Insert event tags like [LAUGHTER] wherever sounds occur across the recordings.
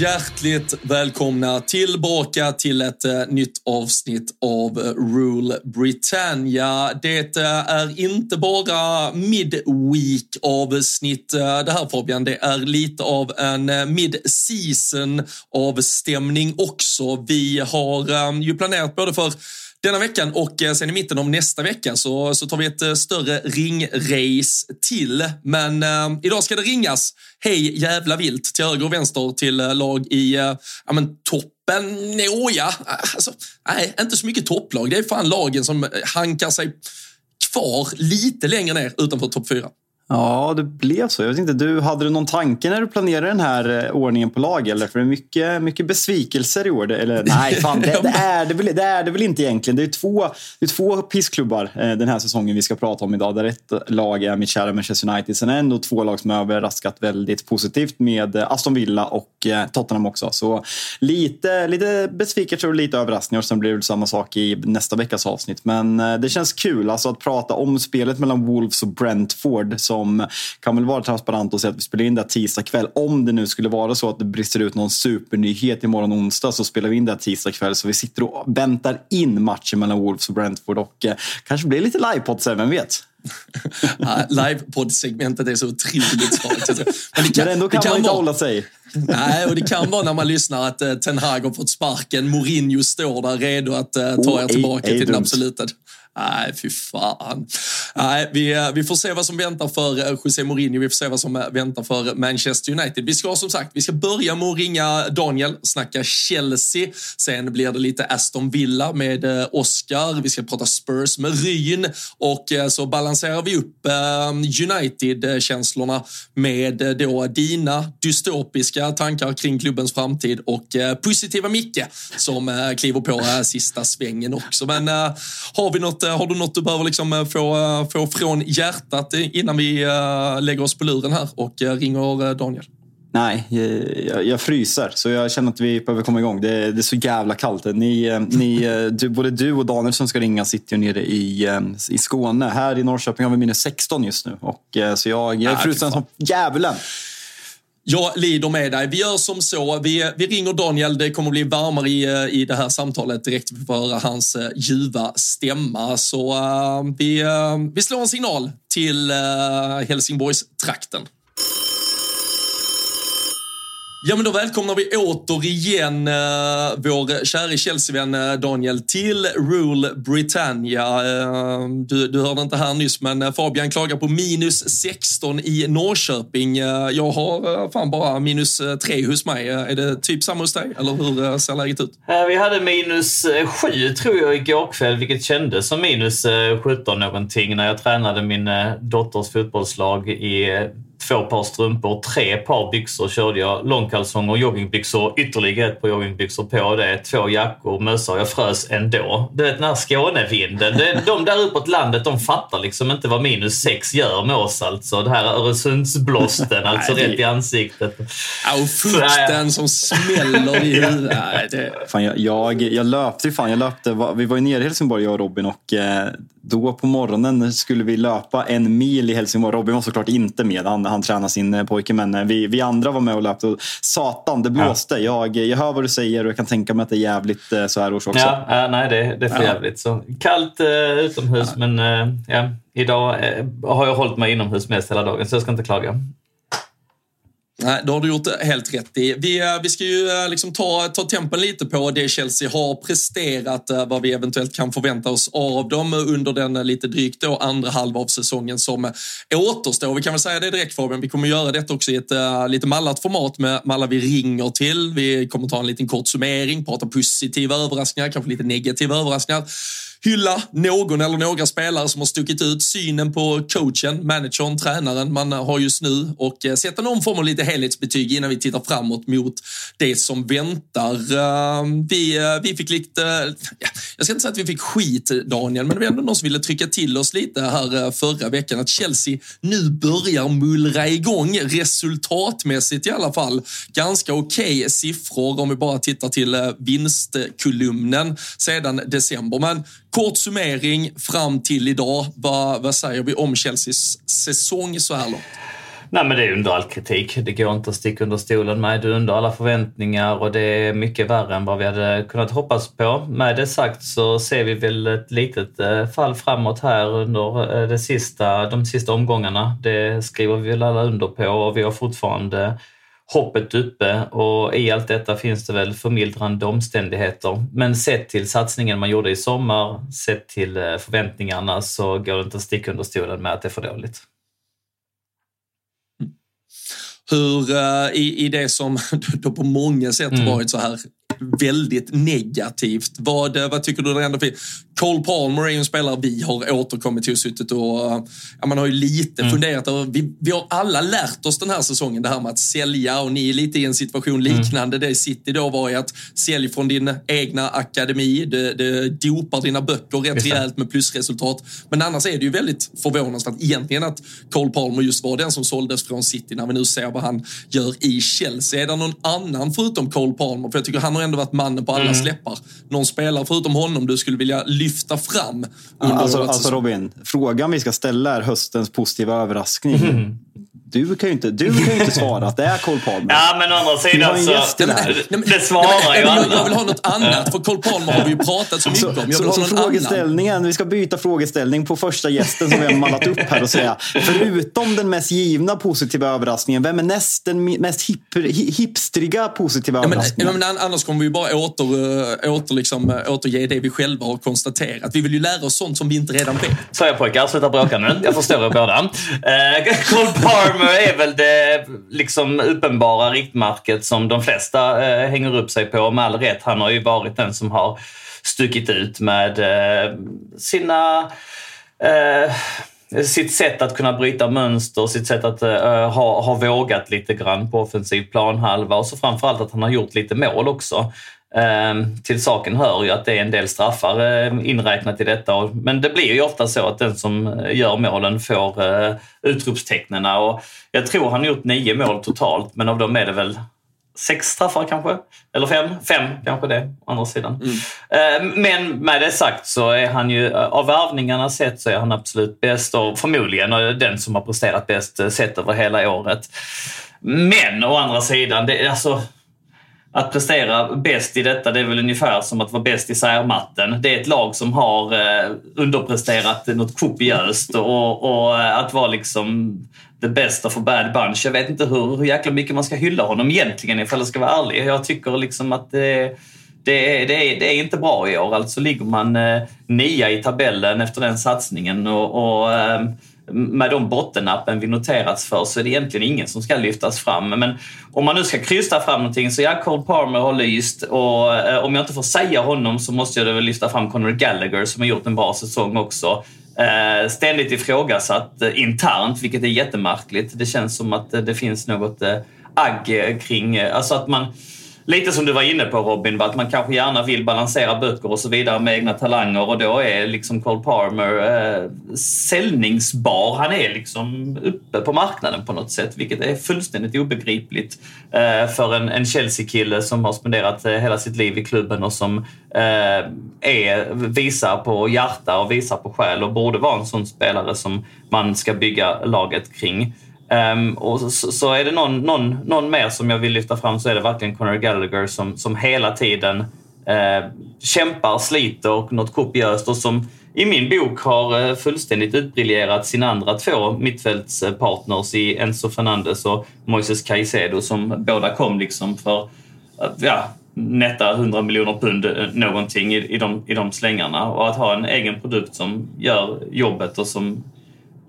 Hjärtligt välkomna tillbaka till ett eh, nytt avsnitt av eh, Rule Britannia. Det eh, är inte bara midweek avsnitt det här Fabian, det är lite av en eh, mid-season avstämning också. Vi har ju planerat både för denna veckan och eh, sen i mitten av nästa vecka så, så tar vi ett eh, större ringrace till. Men eh, idag ska det ringas hej jävla vilt till höger och vänster till eh, lag i eh, ja, men toppen. Nåja, alltså, nej, inte så mycket topplag. Det är fan lagen som hankar sig kvar lite längre ner utanför topp fyra. Ja, det blev så. Jag vet inte, du, hade du någon tanke när du planerade den här eh, ordningen på lag? Eller? För det är mycket, mycket besvikelser i år. Eller nej, fan, det, det, är, det, väl, det är det väl inte egentligen. Det är två, det är två pissklubbar eh, den här säsongen vi ska prata om idag. Där ett lag är mitt kära Manchester United. Sen är det ändå två lag som har överraskat väldigt positivt med eh, Aston Villa och eh, Tottenham också. Så lite, lite besvikelser och lite överraskningar. Sen blir det samma sak i nästa veckas avsnitt. Men eh, det känns kul alltså att prata om spelet mellan Wolves och Brentford som kan väl vara transparent och säga att vi spelar in det tisdag kväll. Om det nu skulle vara så att det brister ut någon supernyhet imorgon onsdag så spelar vi in det tisdag kväll. Så vi sitter och väntar in matchen mellan Wolves och Brentford och eh, kanske blir lite livepodd sen, vem vet? [LAUGHS] Livepodd-segmentet är så otroligt svagt. Men Men ändå kan det man inte vara- hålla sig. Nej, och det kan vara när man lyssnar att eh, Ten Hag har fått sparken. Mourinho står där redo att eh, ta Oh, er ej- tillbaka ej till den absoluta. Nej, fy fan. Nej, vi, eh, vi får se vad som väntar för eh, José Mourinho. Vi får se vad som eh, väntar för Manchester United. Vi ska som sagt, vi ska börja med att ringa Daniel, snacka Chelsea. Sen blir det lite Aston Villa med Oscar. Vi ska prata Spurs med Ryn och så balanserar vi upp United-känslorna med då dina dystopiska tankar kring klubbens framtid och positiva Micke som kliver på sista svängen också. Men har, vi något, har du något du behöver liksom eh, få, eh, få från hjärtat innan vi eh, lägger oss på luren här och ringer Daniel? Nej, jag, jag, fryser. Så jag känner att vi behöver komma igång. Det, det är så jävla kallt. Ni, ni, du, både du och Daniel som ska ringa sitter ju nere i, i Skåne. Här i Norrköping har vi minus 16 just nu. Och, så jag, jag är frusen som djävulen. Jag lider med dig. Vi gör som så. Vi, vi ringer Daniel. Det kommer bli varmare i, eh, i det här samtalet direkt vi får höra hans eh, ljuva stämma. Så uh, vi, uh, vi slår en signal till uh, Helsingborgs-trakten. Ja, men då välkomnar vi återigen uh, eh, vår kära Chelsea-vän eh, Daniel till Rule Britannia. Eh, du, du hörde inte här nyss, men eh, Fabian klagar på minus 16 i Norrköping. Eh, jag har uh, fan bara minus 3 hos mig. Är det typ samma hos dig, eller hur uh, ser läget ut? Vi hade minus 7 tror jag igår kväll, vilket kändes som minus eh, 17 någonting när jag tränade min dotters fotbollslag i två par strumpor, tre par byxor körde jag. Långkalsonger, joggingbyxor, ytterligare ett par joggingbyxor på det. Två jackor, mössa. Jag frös ändå. Du vet den här Skånevinden. De där uppåt landet de fattar liksom inte vad minus sex gör med oss alltså. Det här Öresundsblåsten, alltså rätt i ansiktet. Ja, och fukten som smäller i huvudet. Det... Fan, jag, jag, jag löpte fan, jag löpte, vi var ju nere i Helsingborg jag och Robin och eh, då på morgonen skulle vi löpa en mil i Helsingborg. Robin var såklart inte med, han, han tränar sin eh, pojke. Men eh, vi, vi andra var med och löpte. Och satan, det blåste. Ja. Jag, jag hör vad du säger och jag kan tänka mig att det är jävligt eh, så här års också. Ja, äh, nej, det, det är för jävligt. Så, kallt uh, utomhus, men uh, ja, idag uh, har jag hållit mig inomhus mest hela dagen, så jag ska inte klaga. Nej, det har du gjort helt rätt i. Vi, eh, vi ska ju eh, liksom ta, ta tempen lite på det Chelsea har presterat, eh, vad vi eventuellt kan förvänta oss av dem under den lite drygt då andra halva av säsongen som återstår. Vi kan väl säga det direkt Fabian, vi kommer göra detta också i ett uh, lite mallat format med, med alla vi ringer till. Vi kommer ta en liten kort summering, prata positiva överraskningar, kanske lite negativa överraskningar hylla någon eller några spelare som har stuckit ut synen på coachen, managern, tränaren man har just nu och eh, sätta någon form av lite helhetsbetyg innan vi tittar framåt mot det som väntar. Ehm, vi, eh, vi fick lite, eh, jag ska inte säga att vi fick skit Daniel, men det var ändå någon som ville trycka till oss lite här förra veckan att Chelsea nu börjar mullra igång resultatmässigt i alla fall. Ganska okej okay siffror om vi bara tittar till vinstkolumnen sedan december. Men Kort summering fram till idag. Vad, vad säger vi om Chelseas säsong så här långt? Nej men det är under all kritik. Det går inte att sticka under stolen med. Det är under alla förväntningar och det är mycket värre än vad vi hade kunnat hoppas på. Med det sagt så ser vi väl ett litet eh, fall framåt här under eh, det sista, de sista omgångarna. Det skriver vi väl alla under på och vi har fortfarande hoppet uppe och i allt detta finns det väl förmildrande omständigheter. Men sett till satsningen man gjorde i sommar, sett till eh, förväntningarna så går det inte att sticka under stolen med att det är för dåligt. Hur uh, i, i det som [LAUGHS] då på många sätt mm. varit så här väldigt negativt. Vad, vad tycker du det ändå finns? Cole Palmer är ju en spelare vi har återkommit till och suttit och ja, man har ju lite mm. funderat över. Vi, vi har alla lärt oss den här säsongen det här med att sälja och ni är lite i en situation mm. liknande mm. det City då var i att sälj från din egna akademi. Det, det dopar dina böcker rätt rejält med plusresultat. Men annars är det ju väldigt förvånansvärt egentligen att Cole Palmer just var den som såldes från City när vi nu ser vad han gör i Chelsea. Är det någon annan förutom Cole Palmer? För jag tycker han har ändå varit mannen på alla mm. släppar. Någon spelare förutom honom du skulle vilja lyfta fram? Alltså, alltså Robin, frågan vi ska ställa är höstens positiva överraskning. Mm. Du kan ju inte, du kan ju inte svara att det är Cole Palmer. Ja, men å andra sidan så... Nej, men, det svarar nej, ju alla. Jag vill ha något annat, för Cole Palmer har vi ju pratat så mycket om. Jag vill så, ha så frågeställningen, annan. vi ska byta frågeställning på första gästen som vi har mallat upp här och säga. Förutom den mest givna positiva överraskningen, vem är näst den mest hip, hipstriga positiva ja, överraskningen? Men, annars kommer vi bara åter, eh, åter, liksom, eh, återge det vi själva har konstaterat. Vi vill ju lära oss sånt som vi inte redan vet. Så jag pojkar, sluta bråka nu. Jag förstår er båda. Cole Palmer är väl det liksom uppenbara riktmärket som de flesta eh, hänger upp sig på med all rätt. Han har ju varit den som har stuckit ut med eh, sina eh, sitt sätt att kunna bryta mönster, sitt sätt att uh, ha, ha vågat lite grann på offensiv planhalva och så framförallt att han har gjort lite mål också. Ehm, till saken hör ju att det är en del straffar eh, inräknat i detta. Men det blir ju ofta så att den som gör målen får eh, utropstecknen. Och jag tror han gjort nio mål totalt, men av dem är det väl sex straffar kanske? Eller fem? Fem kanske det, å andra sidan. Mm. Ehm, men med det sagt så är han ju, av värvningarna sett så är han absolut bäst och förmodligen den som har presterat bäst sett över hela året. Men å andra sidan, det, alltså att prestera bäst i detta det är väl ungefär som att vara bäst i särmatten. Det är ett lag som har eh, underpresterat något kopiöst och, och eh, att vara liksom the best of a bad bunch. Jag vet inte hur, hur jäkla mycket man ska hylla honom egentligen ifall jag ska vara ärlig. Jag tycker liksom att det, det, det, är, det är inte bra i år. Alltså ligger man eh, nia i tabellen efter den satsningen och, och ehm, med de bottennappen vi noterats för så är det egentligen ingen som ska lyftas fram. Men om man nu ska krysta fram någonting så ja, Cole Palmer har lyst och eh, om jag inte får säga honom så måste jag väl lyfta fram Conor Gallagher som har gjort en bra säsong också. Eh, ständigt ifrågasatt eh, internt, vilket är jättemärkligt. Det känns som att eh, det finns något eh, agg kring, eh, alltså att man lite som du var inne på Robin, att man kanske gärna vill balansera böcker och så vidare med egna talanger och då är liksom Cole Palmer eh, säljningsbar. Han är liksom uppe på marknaden på något sätt, vilket är fullständigt obegripligt eh, för en, en Chelsea-kille som har spenderat eh, hela sitt liv i klubben och som eh, är, visar på hjärta och visar på själ och borde vara en sån spelare som man ska bygga laget kring. Um, och så, så, är det någon, någon, någon mer som jag vill lyfta fram så är det verkligen Conor Gallagher som, som hela tiden uh, kämpar, sliter och något kopiöst och som i min bok har uh, fullständigt utbriljerat sina andra två mittfältspartners i Enzo Fernandes och Moises Caicedo som båda kom liksom för att ja, nätta 100 miljoner pund eh, någonting i, i, de, i de slängarna. Och att ha en egen produkt som gör jobbet och som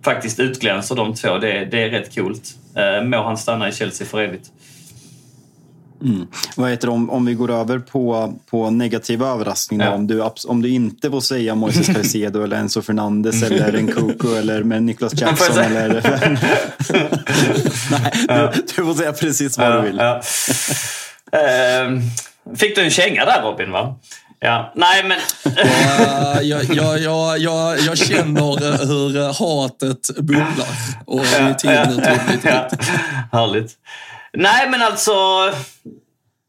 faktiskt utglänser de två. Det, det är rätt coolt. Eh, må han stanna i Chelsea för evigt. Mm. Vad heter det, om, om vi går över på, på negativa överraskningar. Ja. Om, du, om du inte får säga Moises [LAUGHS] Caicedo eller Enzo Fernandes mm. eller Nkunku eller med Niklas [LAUGHS] Jackson. eller, [LAUGHS] Nej, ja. du, du, får säga precis vad ja, du vill. Uh, fick du en känga där Robin? va? Ja, nej men... jag, jag, jag, jag, jag känner hur hatet bubblar och min tid nu tog ja, Härligt. Nej men alltså,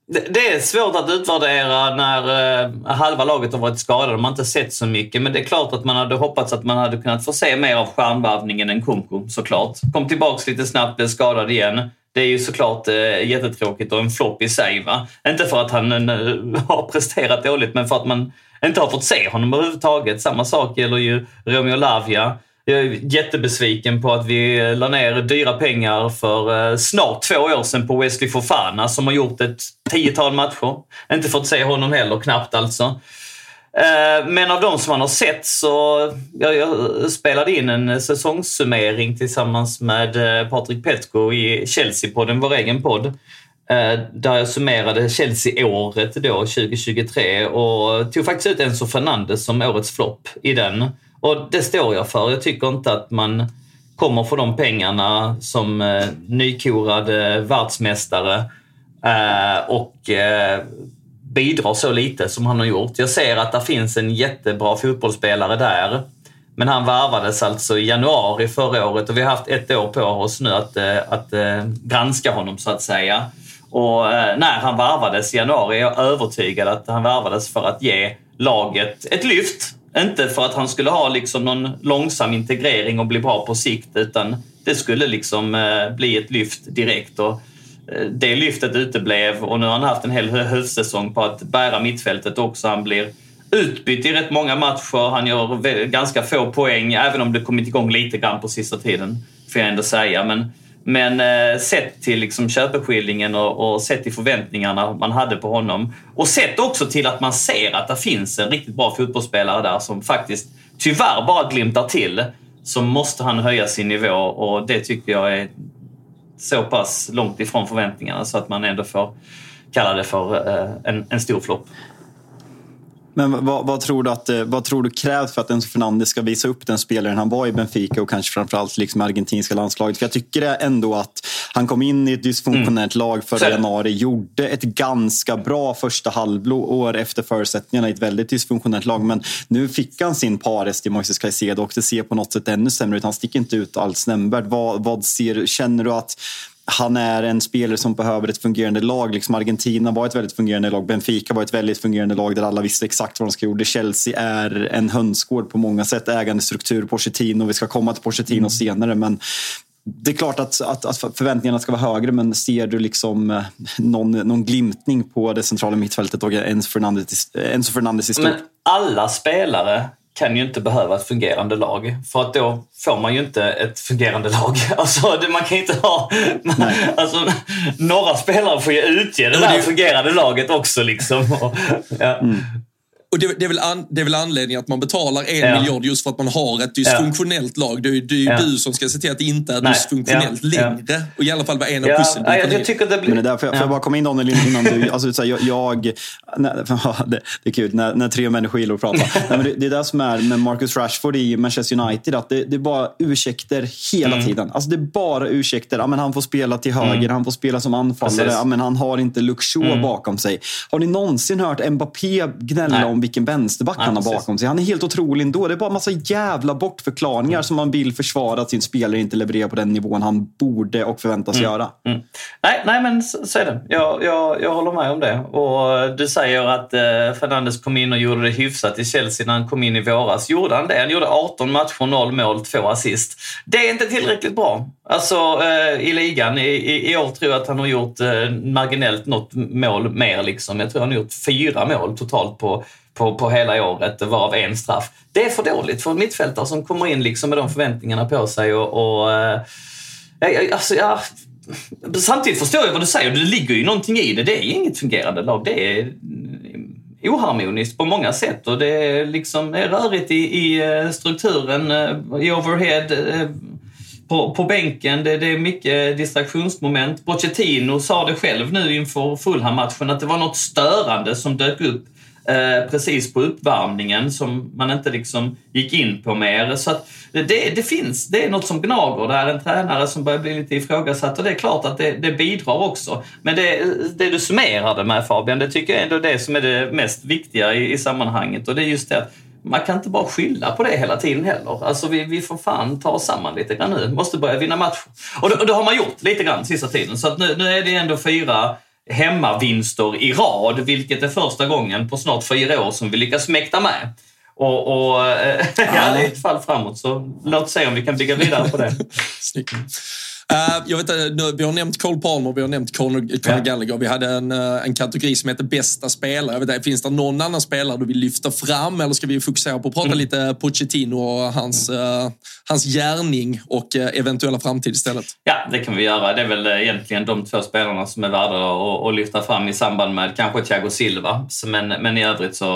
det är svårt att utvärdera när eh, halva laget har varit skadade och man inte sett så mycket. Men det är klart att man hade hoppats att man hade kunnat få se mer av stjärnvarvningen än Kunku såklart. Kom tillbaks lite snabbt, blev skadad igen. Det är ju såklart eh, jättetråkigt och en flopp i sig. Va? Inte för att han eh, [LAUGHS] har presterat dåligt, men för att man inte har fått se honom överhuvudtaget. Samma sak gäller ju Romeo Lavia. Jag är jättebesviken på att vi eh, la ner dyra pengar för eh, snart två år sedan på Wesley Fofana som har gjort ett tiotal matcher. Inte fått se honom heller, knappt alltså. Eh, men av de som man har sett så, jag, jag spelade in en säsongssummering tillsammans med eh, Patrik Petko i Chelsea-podden, vår egen podd. Eh, där jag summerade Chelsea-året då, 2023 och tog faktiskt ut Enzo Fernandes som årets flopp i den. Och det står jag för. Jag tycker inte att man kommer för de pengarna som nykorad världsmästare och bidrar så lite som han har gjort. Jag ser att det finns en jättebra fotbollsspelare där. Men han varvades alltså i januari förra året och vi har haft ett år på oss nu att, eh, att, att granska honom så att säga. Och eh, när han varvades i januari är jag övertygad att han varvades för att ge laget ett lyft. Inte för att han skulle ha liksom någon långsam integrering och bli bra på sikt utan det skulle liksom bli ett lyft direkt. Och Eh, det lyftet uteblev och nu har han haft en hel höstsäsong på att bära mittfältet också. Han blir utbytt i rätt många matcher. Han gör ganska få poäng, även om det kommit igång lite grann på sista tiden, får jag ändå säga. Men, men eh, sett till liksom köpeskillingen och, och sett till förväntningarna man hade på honom och sett också till att man ser att det finns en riktigt bra fotbollsspelare där som faktiskt tyvärr bara glimtar till så måste han höja sin nivå och det tycker jag är så pass långt ifrån förväntningarna så att man ändå får kalla det för eh, en, en stor flopp. Men vad, vad, tror du att, eh, vad tror du krävs för att Enzo Fernandes ska visa upp den spelaren han var i Benfica och kanske framförallt liksom argentinska landslaget? För jag tycker ändå att han kom in i ett dysfunktionellt mm. lag förra januari, gjorde ett ganska bra första halvår efter förutsättningarna i ett väldigt dysfunktionellt lag. Men nu fick han sin pares till Moises Caicedo och det ser på något sätt ännu sämre ut. Han sticker inte ut alls nämnvärt. Vad, vad ser, känner du att han är en spelare som behöver ett fungerande lag. Liksom Argentina var ett väldigt fungerande lag. Benfica var ett väldigt fungerande lag där alla visste exakt vad de skulle göra. Chelsea är en hönsgård på många sätt. Ägandestruktur, Pochettino. Vi ska komma till Pochettino mm. senare. Men det är klart att, att, att, förväntningarna ska vara högre, men ser du liksom eh, någon, någon glimtning på det centrala mittfältet och Enzo Fernandes, Enzo Fernandes i stort? Men alla spelare kan ju inte behöva ett fungerande lag. För att då får man ju inte ett fungerande lag. [LAUGHS] Alltså, man kan inte ha... alltså, några spelare får ju utge det där fungerande laget också. Liksom. Och, ja. mm. Och det, det, är väl an, det är väl anledningen att man betalar en ja. miljard just för att man har ett dysfunktionellt ja. lag. Det är, det är ju ja. du som ska se till att det inte är Nej. dysfunktionellt längre. Och i alla fall vara en av ja. pusselbitarna. jag, tycker det blir... Men det där, får, jag, får jag bara komma in Daniel innan du... Alltså, så här, jag, jag nej, [LAUGHS] det, det, är kul när, när tre människor gillar att prata. [LAUGHS] nej, men det, det är det som är med Marcus Rashford i Manchester United. Att det, det är bara ursäkter hela mm. tiden. Alltså, det är bara ursäkter. Ja, men han får spela till höger, mm. han får spela som anfallare. Ja, men han har inte Shaw mm. bakom sig. Har ni någonsin hört Mbappé gnälla Nej. om vilken vänsterback Nej, han har bakom sig? Han är helt otrolig ändå. Det är bara massa jävla bortförklaringar mm. som man vill försvara att sin spelare inte levererar på den nivån han borde och förväntas mm. göra. Mm. Nej, nej, men så, så är det. Jag, jag, jag håller med om det. Och Du säger att eh, Fernandes kom in och gjorde det hyfsat i Chelsea när han kom in i våras. Gjorde han det? Han gjorde 18 matcher, 0 mål, 2 assist. Det är inte tillräckligt bra. Alltså eh, i ligan. I, i, I år tror jag att han har gjort eh, marginellt något mål mer. Liksom. Jag tror han har gjort fyra mål totalt på, på, på hela året, varav en straff. Det är för dåligt för en mittfältare som kommer in liksom med de förväntningarna på sig. och, och eh, alltså, ja, Samtidigt förstår jag vad du säger. Det ligger ju någonting i det. Det är inget fungerande lag. Det är eh, oharmoniskt på många sätt och det är liksom är rörigt i, i eh, strukturen, eh, i overhead, på, på bänken. Det, det, är mycket distraktionsmoment. Pochettino sa det själv nu inför Fulham-matchen att det var något störande som dök upp eh, precis på uppvärmningen som man inte liksom gick in på mer. Så det, det, finns, det är något som gnager. Det är en tränare som börjar bli lite ifrågasatt och det är klart att det, det bidrar också. Men det, det du summerade med Fabian, det tycker jag ändå är det som är det mest viktiga i, i sammanhanget och det är just det att man kan inte bara skylla på det hela tiden heller. Alltså vi, vi får fan ta oss samman lite grann nu. Måste börja vinna matcher. Och det, och det har man gjort lite grann sista tiden. Så att nu, nu är det ändå fyra hemmavinster i rad, vilket är första gången på snart fyra år som vi lyckas mäkta med. Och, och [LAUGHS] ja, det är ett fall framåt, så låt se om vi kan bygga vidare på det. [LAUGHS] Uh, jag vet, vi har nämnt Cole Palmer, vi har nämnt Conor, Conor ja. Gallagher. Vi hade en, uh, en kategori som heter bästa spelare. Jag vet, finns det någon annan spelare du vill lyfta fram eller ska vi fokusera på att prata mm. lite Pochettino och hans, uh, hans gärning och eventuella framtid istället? Ja, det kan vi göra. Det är väl egentligen de två spelarna som är värda att, att lyfta fram i samband med kanske Thiago Silva. Men, men i övrigt så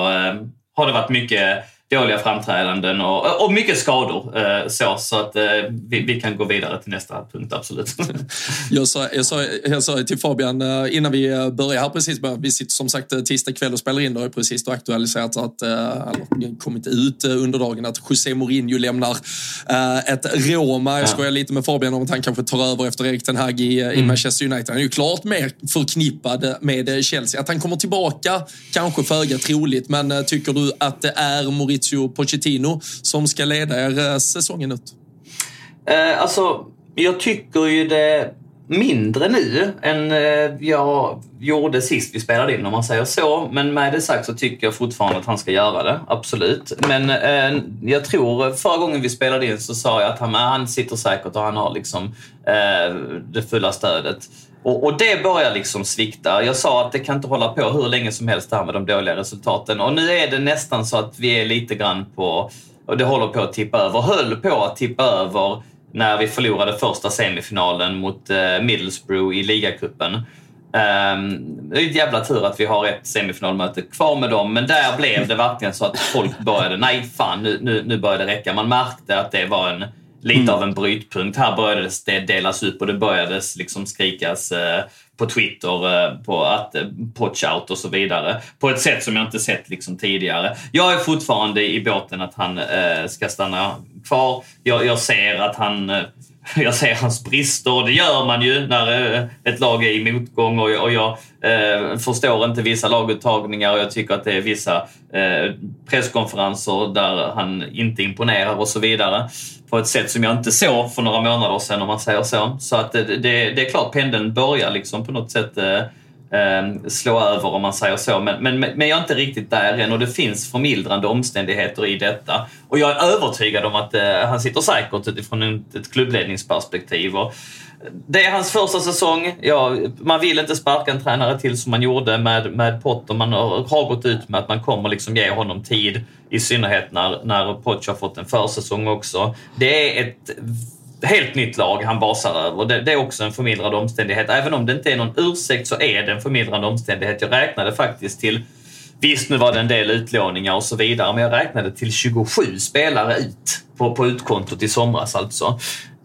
har det varit mycket dåliga framträdanden och, och mycket skador. Eh, så, så att eh, vi, vi, kan gå vidare till nästa punkt, absolut. [LAUGHS] jag, sa, jag, sa, jag sa till Fabian eh, innan vi började här precis, vi sitter som sagt tisdag kväll och spelar in, det har precis aktualiserats att, eller kommit ut under dagen att José Mourinho lämnar ett Roma. Jag skojar lite med Fabian om att han kanske tar över efter Erik Ten Hag i, mm. i Manchester United. Han är ju klart mer förknippad med Chelsea. Att han kommer tillbaka, kanske föga troligt, men tycker du att det är Mourinho Maurizio Pochettino som ska leda er eh, säsongen ut? Eh, alltså, jag tycker ju det mindre nu än eh, jag gjorde sist vi spelade in om man säger så. Men med det sagt så tycker jag fortfarande att han ska göra det, absolut. Men eh, jag tror, förra gången vi spelade in så sa jag att han, han sitter säkert och han har liksom eh, det fulla stödet. Och, och, det börjar liksom svikta. Jag sa att det kan inte hålla på hur länge som helst det här med de dåliga resultaten. Och nu är det nästan så att vi är lite grann på, och det håller på att tippa över, höll på att tippa över när vi förlorade första semifinalen mot eh, Middlesbrough i ligacupen. Um, det är ett jävla tur att vi har ett semifinalmöte kvar med dem, men där blev det verkligen så att folk började, nej fan nu, nu, nu börjar det räcka. Man märkte att det var en lite mm. av en brytpunkt. Här började det delas upp och det började liksom skrikas eh, på Twitter eh, på att eh, potch out och så vidare. På ett sätt som jag inte sett liksom tidigare. Jag är fortfarande i båten att han ska stanna kvar. Jag, jag ser att han [LAUGHS] jag ser hans brister. och Det gör man ju när eh, ett lag är i motgång och, och jag eh, förstår inte vissa laguttagningar och jag tycker att det är vissa eh, presskonferenser där han inte imponerar och så vidare. På ett sätt som jag inte såg för några månader sedan om man säger så. Så att det, det, det är klart pendeln börjar liksom på något sätt eh, eh, slå över om man säger så. Men, men, men jag är inte riktigt där än och det finns förmildrande omständigheter i detta. Och jag är övertygad om att eh, han sitter säkert utifrån ett, ett klubbledningsperspektiv. Och det är hans första säsong. Ja, man vill inte sparka en tränare till som man gjorde med, med Potter. Man har, har gått ut med att man kommer liksom ge honom tid. I synnerhet när, när Poch har fått en försäsong också. Det är ett helt nytt lag han basar över. Det, det, är också en förmildrande omständighet. Även om det inte är någon ursäkt så är det en förmildrande omständighet. Jag räknade faktiskt till Visst, nu var det en del utlåningar och så vidare, men jag räknade till 27 spelare ut på, på utkontot i somras alltså.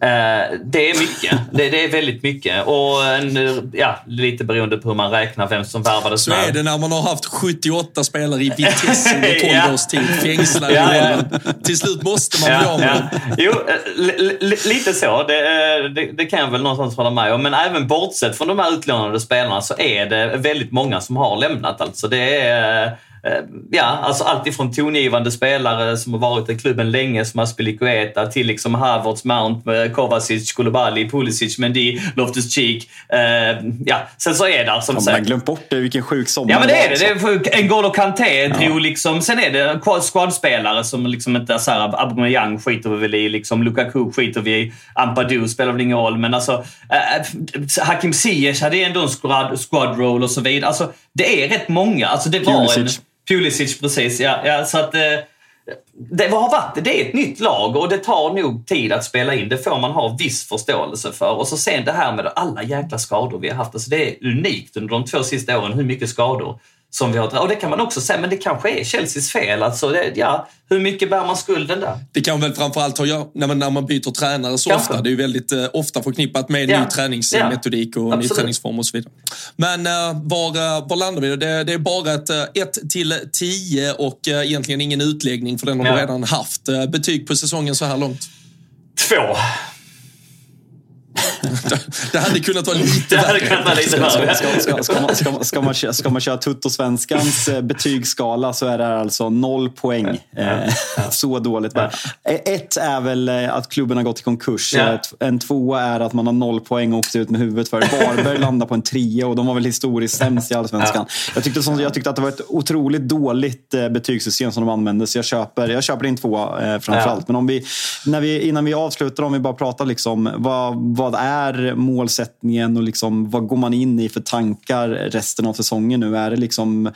Eh, det är mycket. Det, det, är väldigt mycket. Och en, ja, lite beroende på hur man räknar vem som värvades Så är det när man har haft 78 spela i Vitesse under 12 ja. års tid. Fängslad ja, ja. Till slut måste man bli av med ja. Jo, eh, lite så. Det, eh, det, det, kan jag väl någonstans hålla med om. Men även bortsett från de här utlånade spelarna så är det väldigt många som har lämnat. Alltså det är ja, alltså allt ifrån tongivande spelare som har varit i klubben länge, som Aspilicueta, till liksom Havertz, Mount, Kovacic, Koulibaly, Pulisic, Mendy, Loftus-Cheek. Eh, ja, sen så är det som sagt... Man glömt bort det, vilken sjuk sommar Ja, men det är det. det är, N'Golo Kanté ja. drog liksom... Sen är det squadspelare som liksom inte är såhär, Aubameyang skiter vi väl i, liksom Lukaku skiter vi i, Ampadu spelar väl ingen roll, men alltså... Eh, Hakim Ziyech hade ändå en squad, squad roll och så vidare. Alltså, det är rätt många. Alltså, det var Pulisic. en... Pulisic, precis. Ja, ja, så att, eh, det har varit, det är ett nytt lag och det tar nog tid att spela in. Det får man ha viss förståelse för. Och så sen det här med alla jäkla skador vi har haft. Alltså det är unikt under de två sista åren hur mycket skador som vi har Och det kan man också säga, men det kanske är Chelseas fel. Alltså det, ja, hur mycket bär man skulden där? Det kan väl framförallt ha att när man, när man byter tränare så kanske. ofta. Det är ju väldigt eh, ofta förknippat med ja. ny träningsmetodik och ja. ny träningsform och så vidare. Men eh, var, eh, var landar vi? Det, det är bara ett 1 eh, till 10 och eh, egentligen ingen utläggning för den har ja. du redan haft. Eh, betyg på säsongen så här långt? Två. [LAUGHS] det hade kunnat vara lite värre. Ska, man, köra Tuttosvenskans eh, betygsskala så är det alltså noll poäng. Eh, [LAUGHS] så dåligt. Ja. Ett är väl eh, att klubben har gått i konkurs. En tvåa är att man har noll poäng och åkt ut med huvudet för. Varberg landade på en trea och de var väl historiskt sämst i Allsvenskan. Ja. Jag, tyckte, jag tyckte att det var ett otroligt dåligt betygssystem som de använde, så jag köper, jag köper in tvåa eh, framförallt. Men om vi, när vi, innan vi avslutar, om vi bara pratar liksom, vad, vad är är målsättningen och liksom, vad går man in i för tankar resten av säsongen nu? Är det liksom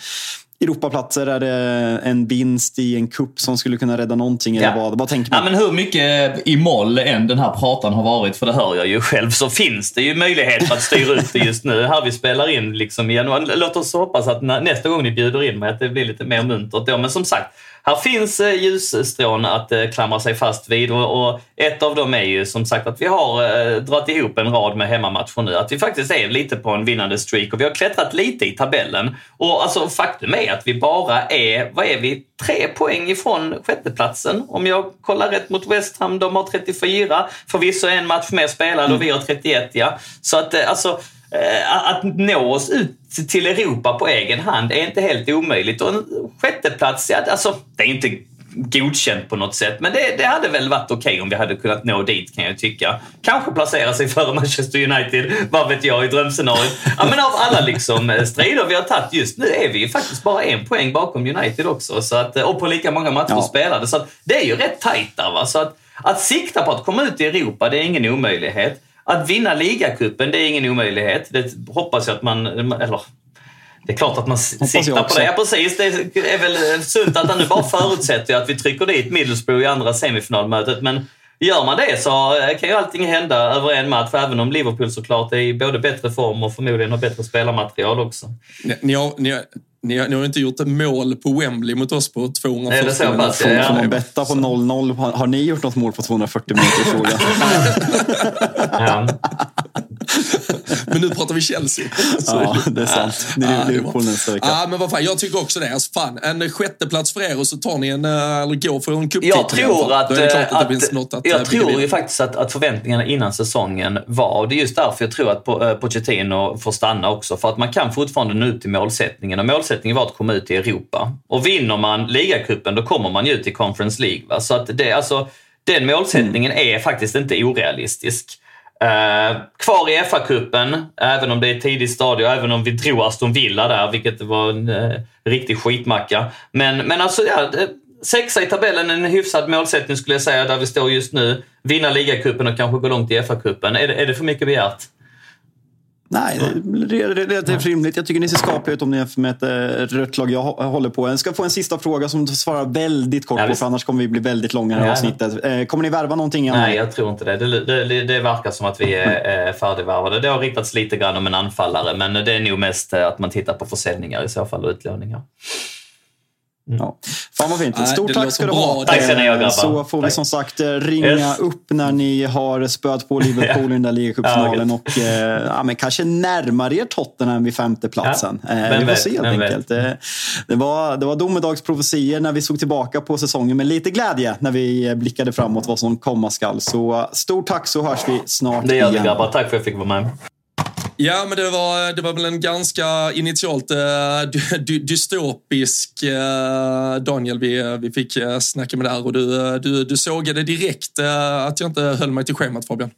Europaplatser? Är det en vinst i en kupp som skulle kunna rädda någonting? Eller vad, vad tänker man? Ja, men hur mycket i moll än den här pratan har varit, för det hör jag ju själv, så finns det ju möjlighet att styra ut det just nu. Här vi spelar in liksom i januari. Låt oss hoppas att nästa gång ni bjuder in mig att det blir lite mer muntert då. Men som sagt, här finns eh, ljusstrån att eh, klamra sig fast vid och, ett av dem är ju som sagt att vi har eh, dragit ihop en rad med hemmamatcher nu. Att vi faktiskt är lite på en vinnande streak och vi har klättrat lite i tabellen. Och alltså faktum är att vi bara är, vad är vi, tre poäng ifrån sjätteplatsen. Om jag kollar rätt mot West Ham, de har 34. Förvisso en match mer spelad och vi har 31 ja. Så att eh, alltså eh, att nå oss ut till Europa på egen hand är inte helt omöjligt. Och en sjätteplats, ja, alltså, det är inte godkänt på något sätt. Men det, det hade väl varit okej okay om vi hade kunnat nå dit kan jag tycka. Kanske placera sig före Manchester United, vad vet jag, i drömscenariot. Ja, men av alla liksom eh, strider vi har tagit just nu är vi ju faktiskt bara en poäng bakom United också. Så att, och på lika många matcher ja. spelade. Så att, det är ju rätt tajt där. Va? Så att, att sikta på att komma ut i Europa, det är ingen omöjlighet. Att vinna ligacupen, det är ingen omöjlighet. Det hoppas jag att man... Eller, det är klart att man siktar på det. Ja, precis. Det är väl sunt att han nu bara förutsätter att vi trycker dit Middlesbrough i andra semifinalmötet. Men gör man det så kan ju allting hända över en match, även om Liverpool såklart är i både bättre form och förmodligen har bättre spelarmaterial också. Ni, ni, har, ni, ni, har, ni har inte gjort ett mål på Wembley mot oss på 240 minuter. Får, ja, får man betta på 0-0? Har, har ni gjort något mål på 240 minuter? Fråga. ja. [LAUGHS] [LAUGHS] men nu pratar vi Chelsea. [LAUGHS] ja, det är sant. Ni är Liverpool nästa vecka. Ja, men vad fan, jag tycker också det. Alltså, fan, en sjätteplats för er och så tar ni en, eh, eller går för en cuptitel. Jag tror att, att, att, att, Jag tror ju faktiskt att, att förväntningarna innan säsongen var, och det är just därför jag tror att eh, Pochettino får stanna också, för att man kan fortfarande nå ut till målsättningen. Och målsättningen var att komma ut i Europa. Och vinner man ligacupen då kommer man ju ut i Conference League. Va? Så att det, alltså, den målsättningen mm. är faktiskt inte orealistisk. Uh, kvar i FA-cupen, även om det är tidigt stadie, även om vi drog Aston Villa där, vilket var en uh, riktig skitmacka. Men, men alltså, ja, sexa i tabellen, en hyfsad målsättning skulle jag säga, där vi står just nu. Vinna ligacupen och kanske gå långt i FA-cupen. Är, är det för mycket begärt? Nej, det är relativt rimligt. Jag tycker ni ser skapliga ut om ni jämför med ett eh, rött lag jag håller på. Jag ska få en sista fråga som du svarar väldigt kort på, för annars kommer vi bli väldigt långa i det här avsnittet. Eh, kommer ni värva någonting? Nej, jag tror inte det. Det, det, det verkar som att vi är färdigvärvade. Det har riktats lite grann om en anfallare, men det är nog mest eh, att man tittar på försäljningar i så fall och utlåningar. Ja. Fan vad fint. Stort tack ska du ha. Tack ska ni ha. Så får tack. vi som sagt eh, ringa yes. upp när ni har spöat på [LAUGHS] Liverpool i den där ligacupfinalen och eh, ja, men kanske närmar er Tottenham vid femteplatsen. Ja. Eh, vi får se helt enkelt. Det, det, var, det var domedagsprofetier när vi såg tillbaka på säsongen med lite glädje när vi blickade framåt vad som komma skall. Så stort tack så hörs vi snart Det gör vi grabbar. Tack för att jag fick vara med. Ja, men det var, det var väl en ganska initialt uh, dy, dystopisk uh, Daniel vi, vi fick uh, snacka med där och du, du, du sågade direkt att jag inte höll mig till schemat Fabian.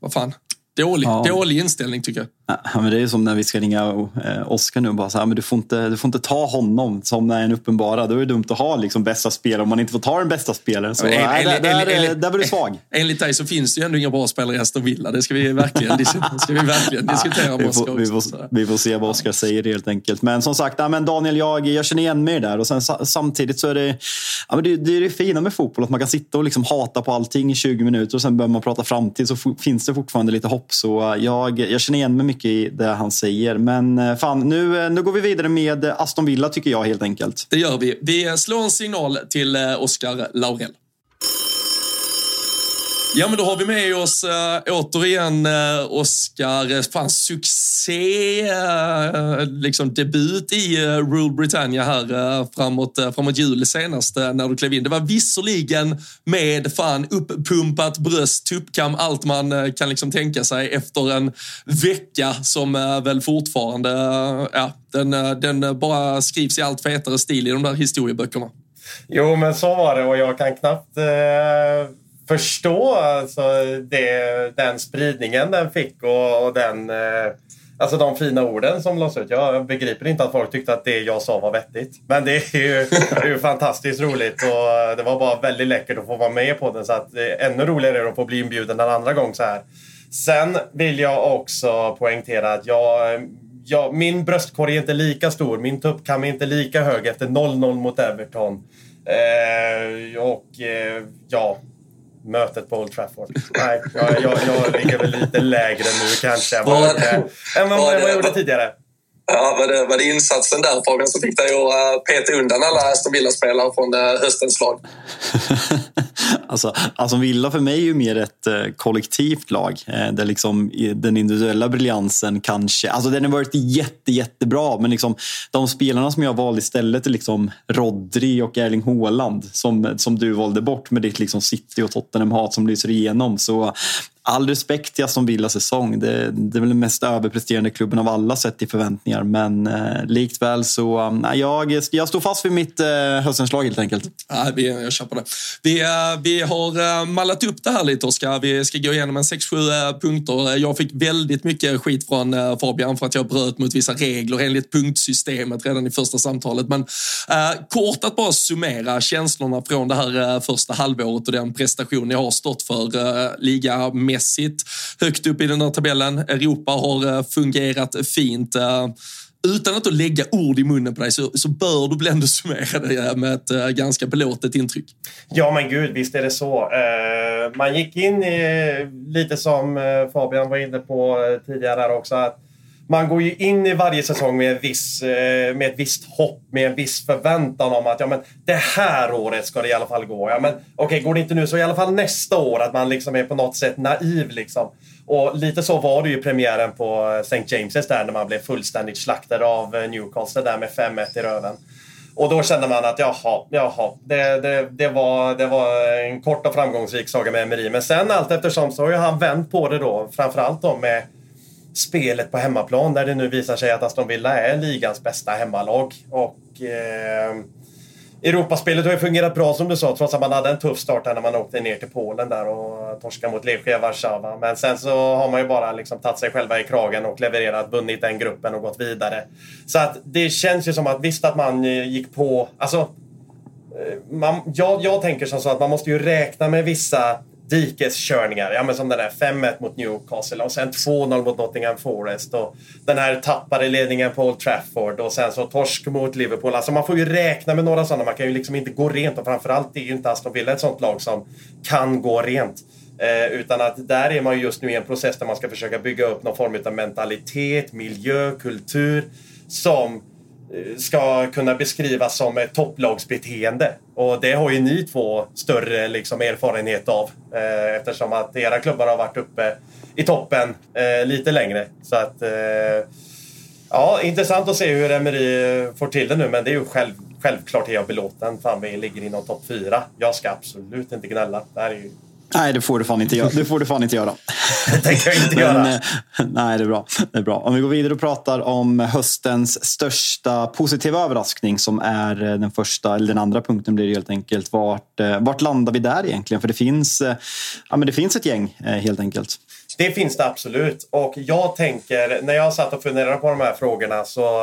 Vad fan. Dålig, ja. dålig inställning tycker jag. Ja, men det är som när vi ska ringa eh, Oskar nu och bara så här, men du får, inte, du får inte ta honom som när en uppenbara. Då är det dumt att ha liksom bästa spelare om man inte får ta den bästa spelaren. Så, en, nej, en, där, en, där, där var du svag. [LAUGHS] Enligt dig så finns det ju ändå inga bra spelare i Aston Villa. Det ska vi verkligen, [LAUGHS] ska vi verkligen diskutera med Oskar vi, får, vi får se vad Oskar säger helt enkelt. Men som sagt, ja, men Daniel, jag, jag känner igen mig där. Och sen, samtidigt så är det, ja, men det, det är det fina med fotboll, att man kan sitta och liksom hata på allting i 20 minuter och sen börjar man prata framtid så finns det fortfarande lite hopp. Så jag, jag känner igen mig mycket i det han säger. Men eh, fan, nu, eh, nu går vi vidare med Aston Villa tycker jag helt enkelt. Det gör vi. Vi slår en signal till eh, Oskar Laurell. Ja, men då har vi med oss äh, återigen äh, Oscar, eh, fan succé, äh, liksom debut i äh, Rule Britannia här äh, framåt, äh, framåt jul senast äh, när du klev in. Det var visserligen med fan uppumpat bröst, tuppkam, allt man äh, kan liksom tänka sig efter en vecka som äh, väl fortfarande, äh, ja, den, äh, den bara skrivs i allt fetare stil i de där historieböckerna. Jo, men så var det och jag kan knappt förstå alltså, det, den spridningen den fick och, och den, eh, alltså de fina orden som lades ut. Jag begriper inte att folk tyckte att det jag sa var vettigt. Men det är ju, det är ju fantastiskt roligt och det var bara väldigt läckert att få vara med på den. Så att eh, är ännu roligare att få bli inbjuden en andra gång så här. Sen vill jag också poängtera att jag Ja, min bröstkorg är inte lika stor, min tuppkam är inte lika hög efter 0-0 mot Everton. Eh, och eh, ja, mötet på Old Trafford. Nej, jag, jag, jag ligger väl lite lägre nu kanske än vad, än vad, vad jag gjorde tidigare. Ja, var, det, var det insatsen där Fabian som fick dig att eh, peta undan alla Aston Villa-spelare från eh, höstens lag? [LAUGHS] alltså, Aston Villa för mig är ju mer ett eh, kollektivt lag där liksom den individuella briljansen kanske, alltså den har varit jätte, jättebra men liksom de spelarna som jag valde istället är liksom Rodri och Erling Haaland som, som du valde bort med ditt liksom City och Tottenham-hat som lyser igenom. Så all respekt till Aston Villa säsong. Det, det, är väl den mest överpresterande klubben av alla sett till förväntningar. Men eh, likväl så, eh, jag, jag står fast vid mitt eh, höstens lag helt enkelt. Ja, vi, jag köper det. Vi, eh, vi har eh, mallat upp det här lite Oskar. Vi ska gå igenom en 6-7 eh, punkter. Jag fick väldigt mycket skit från eh, Fabian för att jag bröt mot vissa regler enligt punktsystemet redan i första samtalet. Men eh, kort att bara summera känslorna från det här första halvåret och den prestation jag har stått för liga poängmässigt högt upp i den här tabellen. Europa har eh, fungerat fint eh, utan att lägga ord i munnen på dig så, så bör du väl ändå summera det eh, med ett ganska belåtet intryck. Ja men gud, visst är det så. Man gick in i, lite som Fabian var inne på tidigare här också, att man går ju in i varje säsong med, en viss, eh, med ett visst hopp, med en viss förväntan om att ja, men det här året ska det i alla fall gå. Ja, men okej, okay, går det inte nu så i alla fall nästa år. Att man liksom är på något sätt naiv liksom. Och lite så var det ju premiären på eh, St. James's där när man blev fullständigt slaktad av eh, Newcastle där med 5-1 i röven. Och då kände man att jaha, jaha, det, det, det, var, det var en kort och framgångsrik saga med Emery. Men sen allt eftersom så har ju han vänt på det då, framförallt då med spelet på hemmaplan där det nu visar sig att Aston Villa är ligans bästa hemmalag. Och eh, Europaspelet har ju fungerat bra som du sa trots att man hade en tuff start när man åkte ner till Polen där och torskade mot Lechia Warszawa. Men sen så har man ju bara liksom tagit sig själva i kragen och levererat, vunnit den gruppen och gått vidare. Så att det känns ju som att visst att man eh, gick på, alltså eh, man, jag, jag tänker som så att man måste ju räkna med vissa dikeskörningar. Ja, men som den här 5-1 mot Newcastle och sen 2-0 mot Nottingham Forest och den här tappade ledningen på Old Trafford och sen så torsk mot Liverpool. Alltså man får ju räkna med några sådana. Man kan ju liksom inte gå rent och framförallt är ju inte Aston Villa ett sånt lag som kan gå rent. Eh, utan att där är man ju just nu i en process där man ska försöka bygga upp någon form av mentalitet, miljö, kultur som ska kunna beskrivas som ett topplagsbeteende. Och det har ju ni två större liksom, erfarenhet av eh, eftersom att era klubbar har varit uppe i toppen eh, lite längre. Så att, eh, ja, intressant att se hur Emery får till det nu men det är ju själv, självklart är jag belåten. Fan, vi ligger inom topp fyra. Jag ska absolut inte gnälla. Det här är ju Nej, det får du fan inte göra. [LAUGHS] Det får du fan inte göra. det tänker jag inte [LAUGHS] göra. Men, eh, [LAUGHS] nej, det är, bra. det är bra. Om vi går vidare och pratar om höstens största positiva överraskning som är eh, den första, eller den andra punkten blir det helt enkelt. Vart, eh, vart landar vi där egentligen? För det finns, ja, men det finns ett gäng helt enkelt. Det finns det absolut. Och jag tänker, när jag satt och funderade på de här frågorna så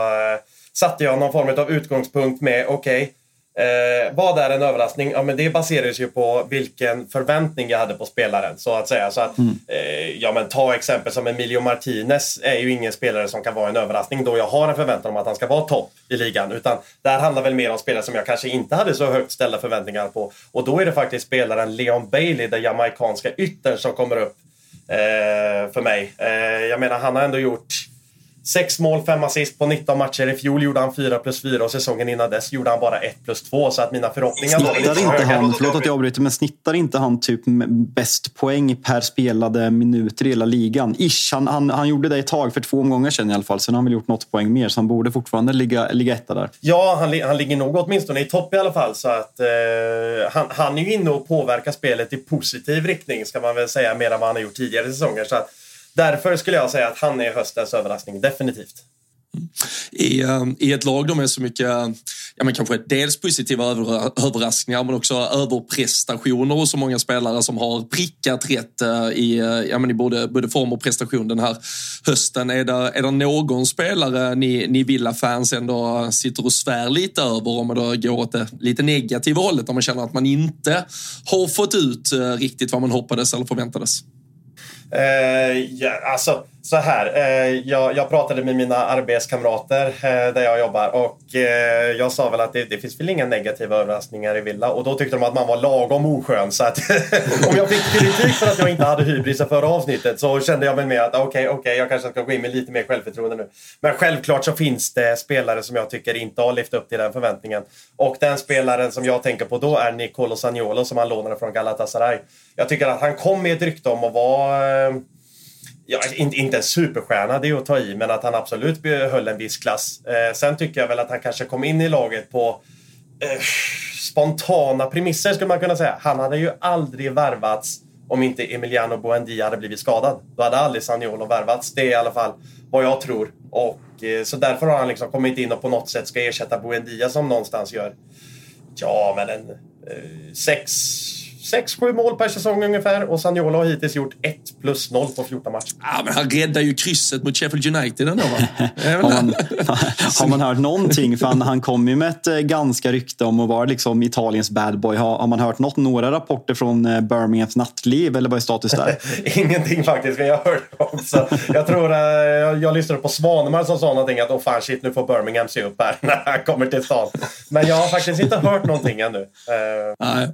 satte jag någon form av utgångspunkt med, okej, okay, Eh, vad är en överraskning? Ja, men det baseras ju på vilken förväntning jag hade på spelaren. Så att säga. Så att, mm. eh, ja, men ta exempel som Emilio Martinez är ju ingen spelare som kan vara en överraskning då jag har en förväntan om att han ska vara topp i ligan. Utan där handlar väl mer om spelare som jag kanske inte hade så högt ställda förväntningar på. Och då är det faktiskt spelaren Leon Bailey, den jamaicanska yttern, som kommer upp eh, för mig. Eh, jag menar, han har ändå gjort Sex mål, fem assist på 19 matcher. I fjol gjorde han 4 plus 4 och säsongen innan dess gjorde han bara 1 plus 2. Så att mina förhoppningar snittar var lite inte han, Förlåt att jag avbryter, men snittar inte han typ bäst poäng per spelade minuter i hela ligan? Ish, han, han, han gjorde det ett tag för två omgångar sedan i alla fall. Sen har han väl gjort något poäng mer, så han borde fortfarande ligga, ligga etta där. Ja, han, han ligger nog åtminstone i topp i alla fall. Så att, eh, han, han är ju inne och påverkar spelet i positiv riktning, ska man väl säga, mer än vad han har gjort tidigare säsonger. Så att, Därför skulle jag säga att han är höstens överraskning, definitivt. I, eh, I ett lag med så mycket, ja men kanske dels positiva över, överraskningar men också överprestationer och så många spelare som har prickat rätt eh, i, eh, ja men i både, både form och prestation den här hösten. Är det, är det någon spelare ni, ni Villa-fans ändå sitter och svär lite över om det går åt det lite negativa hållet, om man känner att man inte har fått ut riktigt vad man hoppades eller förväntades? Eh, ja, alltså, så här. Eh, jag, jag, pratade med mina arbetskamrater eh, där jag jobbar och eh, jag sa väl att det, det, finns väl inga negativa överraskningar i Villa och då tyckte de att man var lagom oskön. Så att [LAUGHS] om jag fick kritik för att jag inte hade hybris i förra avsnittet så kände jag väl med att okej, okay, okej, okay, jag kanske ska gå in med lite mer självförtroende nu. Men självklart så finns det spelare som jag tycker inte har levt upp till den förväntningen. Och den spelaren som jag tänker på då är Nicolo Saniolo som han lånade från Galatasaray. Jag tycker att han kom med ett rykte om att vara eh, ja, inte, inte en superstjärna, det är att ta i, men att han absolut höll en viss klass. Eh, sen tycker jag väl att han kanske kom in i laget på eh, spontana premisser skulle man kunna säga. Han hade ju aldrig värvats om inte Emiliano Buendia hade blivit skadad. Då hade aldrig Saniolo värvats. Det är i alla fall vad jag tror. Och, eh, så därför har han liksom kommit in och på något sätt ska ersätta Buendia som någonstans gör, ja men en eh, sex 6-7 mål per säsong ungefär och Saniola har hittills gjort 1 plus 0 på 14 matcher. Ja, men han räddar ju krysset mot Sheffield United ändå va? [LAUGHS] har, man, [LAUGHS] har man hört någonting? För han, han kom ju med ett eh, ganska rykte om att vara liksom Italiens bad boy. Har, har man hört något, några rapporter från eh, Birminghams nattliv eller vad är status där? [LAUGHS] Ingenting faktiskt, men jag hörde också. Jag tror uh, jag, jag lyssnade på Svanemar som sa någonting att åh fan shit nu får Birmingham se upp här när han kommer till stan. Men jag har faktiskt inte hört någonting ännu. Nej.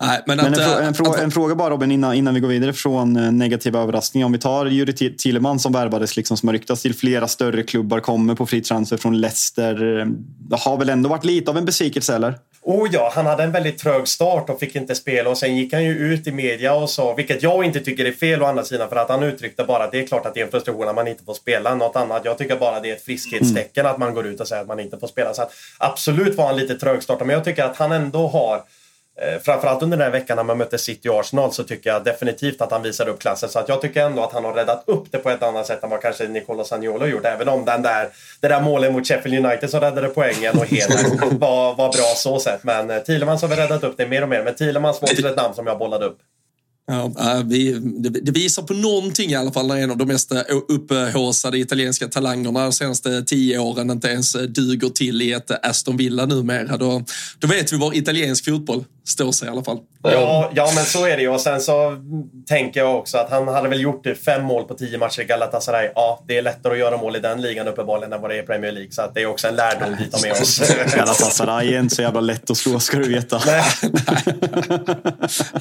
Nej, men, men en, frå en, frå en, fråga bara Robin innan, innan vi går vidare från eh, negativa överraskningar. Om vi tar Juri Thielemann som värvades, liksom, som har ryktats till flera större klubbar, kommer på fri transfer från Leicester. Det har väl ändå varit lite av en besvikelse eller? Oh ja, han hade en väldigt trög start och fick inte spela och sen gick han ju ut i media och sa, vilket jag inte tycker är fel å andra sidan, för att han uttryckte bara att det är klart att det är en frustration att man inte får spela något annat. Jag tycker bara det är ett friskhetstecken mm. att man går ut och säger att man inte får spela. Så att, absolut var han lite trögstartad, men jag tycker att han ändå har Eh, framförallt under den här veckan när man mötte City och Arsenal så tycker jag definitivt att han visade upp klassen. Så att jag tycker ändå att han har räddat upp det på ett annat sätt än vad kanske Nicola Saniolo gjort. Även om den där, det där målet mot Sheffield United som räddade poängen och Heden [LAUGHS] var, var bra så sett. Men eh, Thielemans har väl räddat upp det mer och mer. Men Thielemans var också ett namn som jag bollade upp. Ja, vi, det, visar på någonting i alla fall när en av de mest upphåsade italienska talangerna de senaste tio åren inte ens duger till i ett Aston Villa numera. Då, då vet vi var italiensk fotboll står sig i alla fall. Ja, ja, men så är det ju. Och sen så tänker jag också att han hade väl gjort fem mål på tio matcher i Galatasaray. Ja, det är lättare att göra mål i den ligan uppenbarligen än vad det är i Premier League. Så att det är också en lärdom vi tar med oss. [LAUGHS] Galatasaray är inte så jävla lätt att slå ska du veta. Nej. [LAUGHS]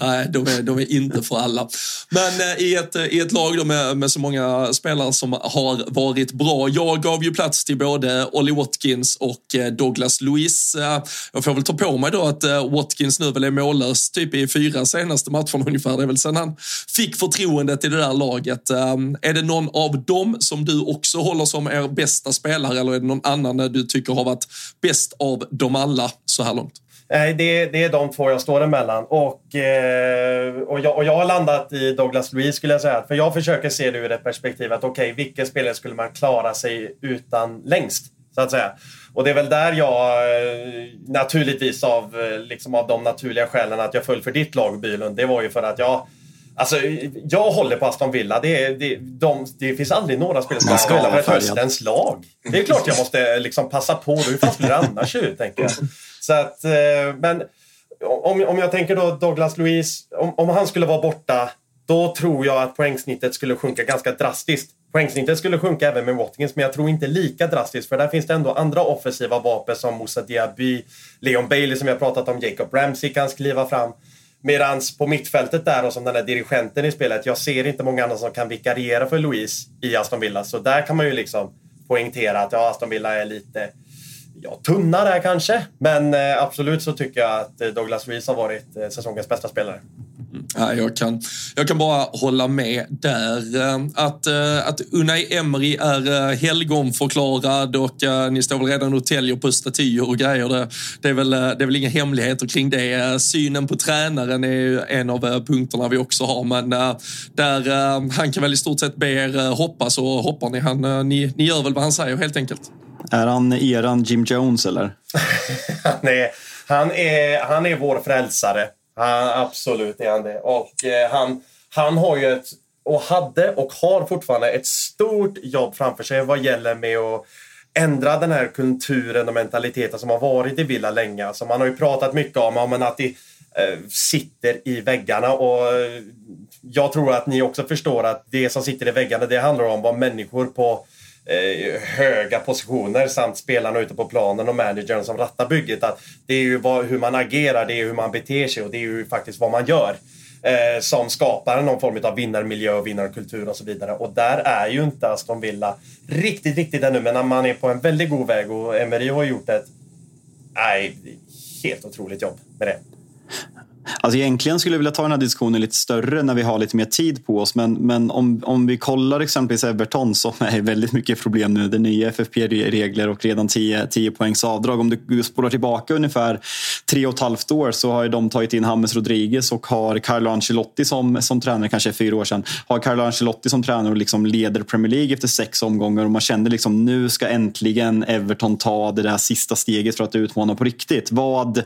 Nej, de är, de är inte för alla. Men eh, i ett, i ett lag då med, med så många spelare som har varit bra. Jag gav ju plats till både Ollie Watkins och eh, Douglas Luiz. Eh, jag får väl ta på mig då att eh, Watkins nu väl är mållös typ i fyra senaste matcherna ungefär. Det är väl sen han fick förtroendet i det där laget. Ehm, är det någon av dem som du också håller som er bästa spelare eller är det någon annan du tycker har varit bäst av dem alla så här långt? Nej, det, det är de två jag står emellan. Och, eh, och, jag, och jag har landat i Douglas Luiz skulle jag säga. För jag försöker se det ur ett perspektiv att okej, okay, vilken spelare skulle man klara sig utan längst? Så att säga. Och det är väl där jag, eh, naturligtvis av, eh, liksom av de naturliga skälen att jag föll för ditt lag Bylund. Det var ju för att jag Alltså, jag håller på Aston Villa. Det, det, de, det finns aldrig några spelare som ska hålla för ett höstens lag. Det är klart jag måste liksom passa på. Hur fan skulle det annars se ut, tänker jag. Så att, eh, men om, om jag tänker då Douglas Luiz, om, om han skulle vara borta, då tror jag att poängsnittet skulle sjunka ganska drastiskt. Poängsnittet skulle sjunka även med Watkins, men jag tror inte lika drastiskt för där finns det ändå andra offensiva vapen som Moussa Diaby, Leon Bailey som jag pratat om, Jacob Ramsey kan skriva fram. Medans på mittfältet där och som den där dirigenten i spelet, jag ser inte många andra som kan vikariera för Louise i Aston Villa. Så där kan man ju liksom poängtera att ja, Aston Villa är lite ja, tunna där kanske. Men eh, absolut så tycker jag att eh, Douglas Louise har varit eh, säsongens bästa spelare. Ja, jag, kan, jag kan bara hålla med där. Eh, att, eh, att Unai Emery är eh, helgonförklarad och ni står väl redan och täljer på statyer och grejer. Det, det, är väl, det är väl inga hemligheter kring det. Synen på tränaren är en av punkterna vi också har, men där han kan väl i stort sett be er hoppa så hoppar ni. Han, ni, ni gör väl vad han säger helt enkelt. Är han eran Jim Jones eller? [LAUGHS] Nej, han är, han är vår frälsare. Han, absolut är han det. Och eh, han, han har ju ett, och hade och har fortfarande ett stort jobb framför sig vad gäller med att ändra den här kulturen och mentaliteten som har varit i Villa länge. Alltså man har ju pratat mycket om, om att det eh, sitter i väggarna och eh, jag tror att ni också förstår att det som sitter i väggarna det handlar om vad människor på eh, höga positioner samt spelarna ute på planen och managern som rattar bygget. Att det är ju vad, hur man agerar, det är hur man beter sig och det är ju faktiskt vad man gör. Eh, som skapar någon form av vinnarmiljö och vinnarkultur och så vidare. Och där är ju inte Aston Villa riktigt, riktigt ännu. Men man är på en väldigt god väg och Emery har gjort ett nej, helt otroligt jobb med det. Alltså egentligen skulle jag vilja ta den här diskussionen lite större när vi har lite mer tid på oss. Men, men om, om vi kollar exempelvis Everton som är väldigt mycket problem nu. Det är nya FFP-regler och redan 10, 10 poängs avdrag. Om du spolar tillbaka ungefär tre och ett halvt år så har de tagit in James Rodriguez och har Carlo Ancelotti som, som tränare, kanske fyra år sedan. Har Carlo Ancelotti som tränare och liksom leder Premier League efter sex omgångar och man kände liksom nu ska äntligen Everton ta det där sista steget för att utmana på riktigt. Vad,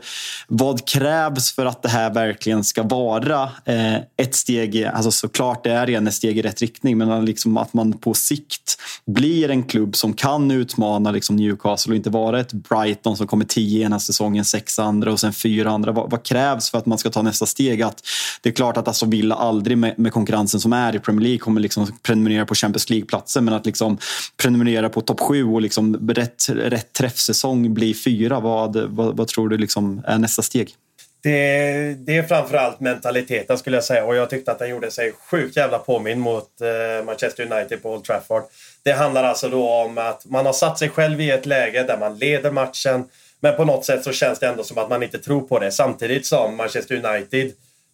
vad krävs för att det här verkligen ska vara eh, ett steg, alltså såklart det är redan ett steg i rätt riktning, men liksom att man på sikt blir en klubb som kan utmana liksom Newcastle och inte vara ett Brighton som kommer tio ena säsongen, sex andra och sen fyra andra. Vad, vad, krävs för att man ska ta nästa steg? Att det är klart att Aston Villa aldrig med, med, konkurrensen som är i Premier League kommer liksom prenumerera på Champions League-platser, men att liksom prenumerera på topp sju och liksom rätt, rätt träffsäsong bli fyra. Vad, vad, vad tror du liksom är nästa steg? Det, det är framförallt mentaliteten skulle jag säga och jag tyckte att den gjorde sig sjukt jävla påminn mot eh, Manchester United på Old Trafford. Det handlar alltså då om att man har satt sig själv i ett läge där man leder matchen men på något sätt så känns det ändå som att man inte tror på det samtidigt som Manchester United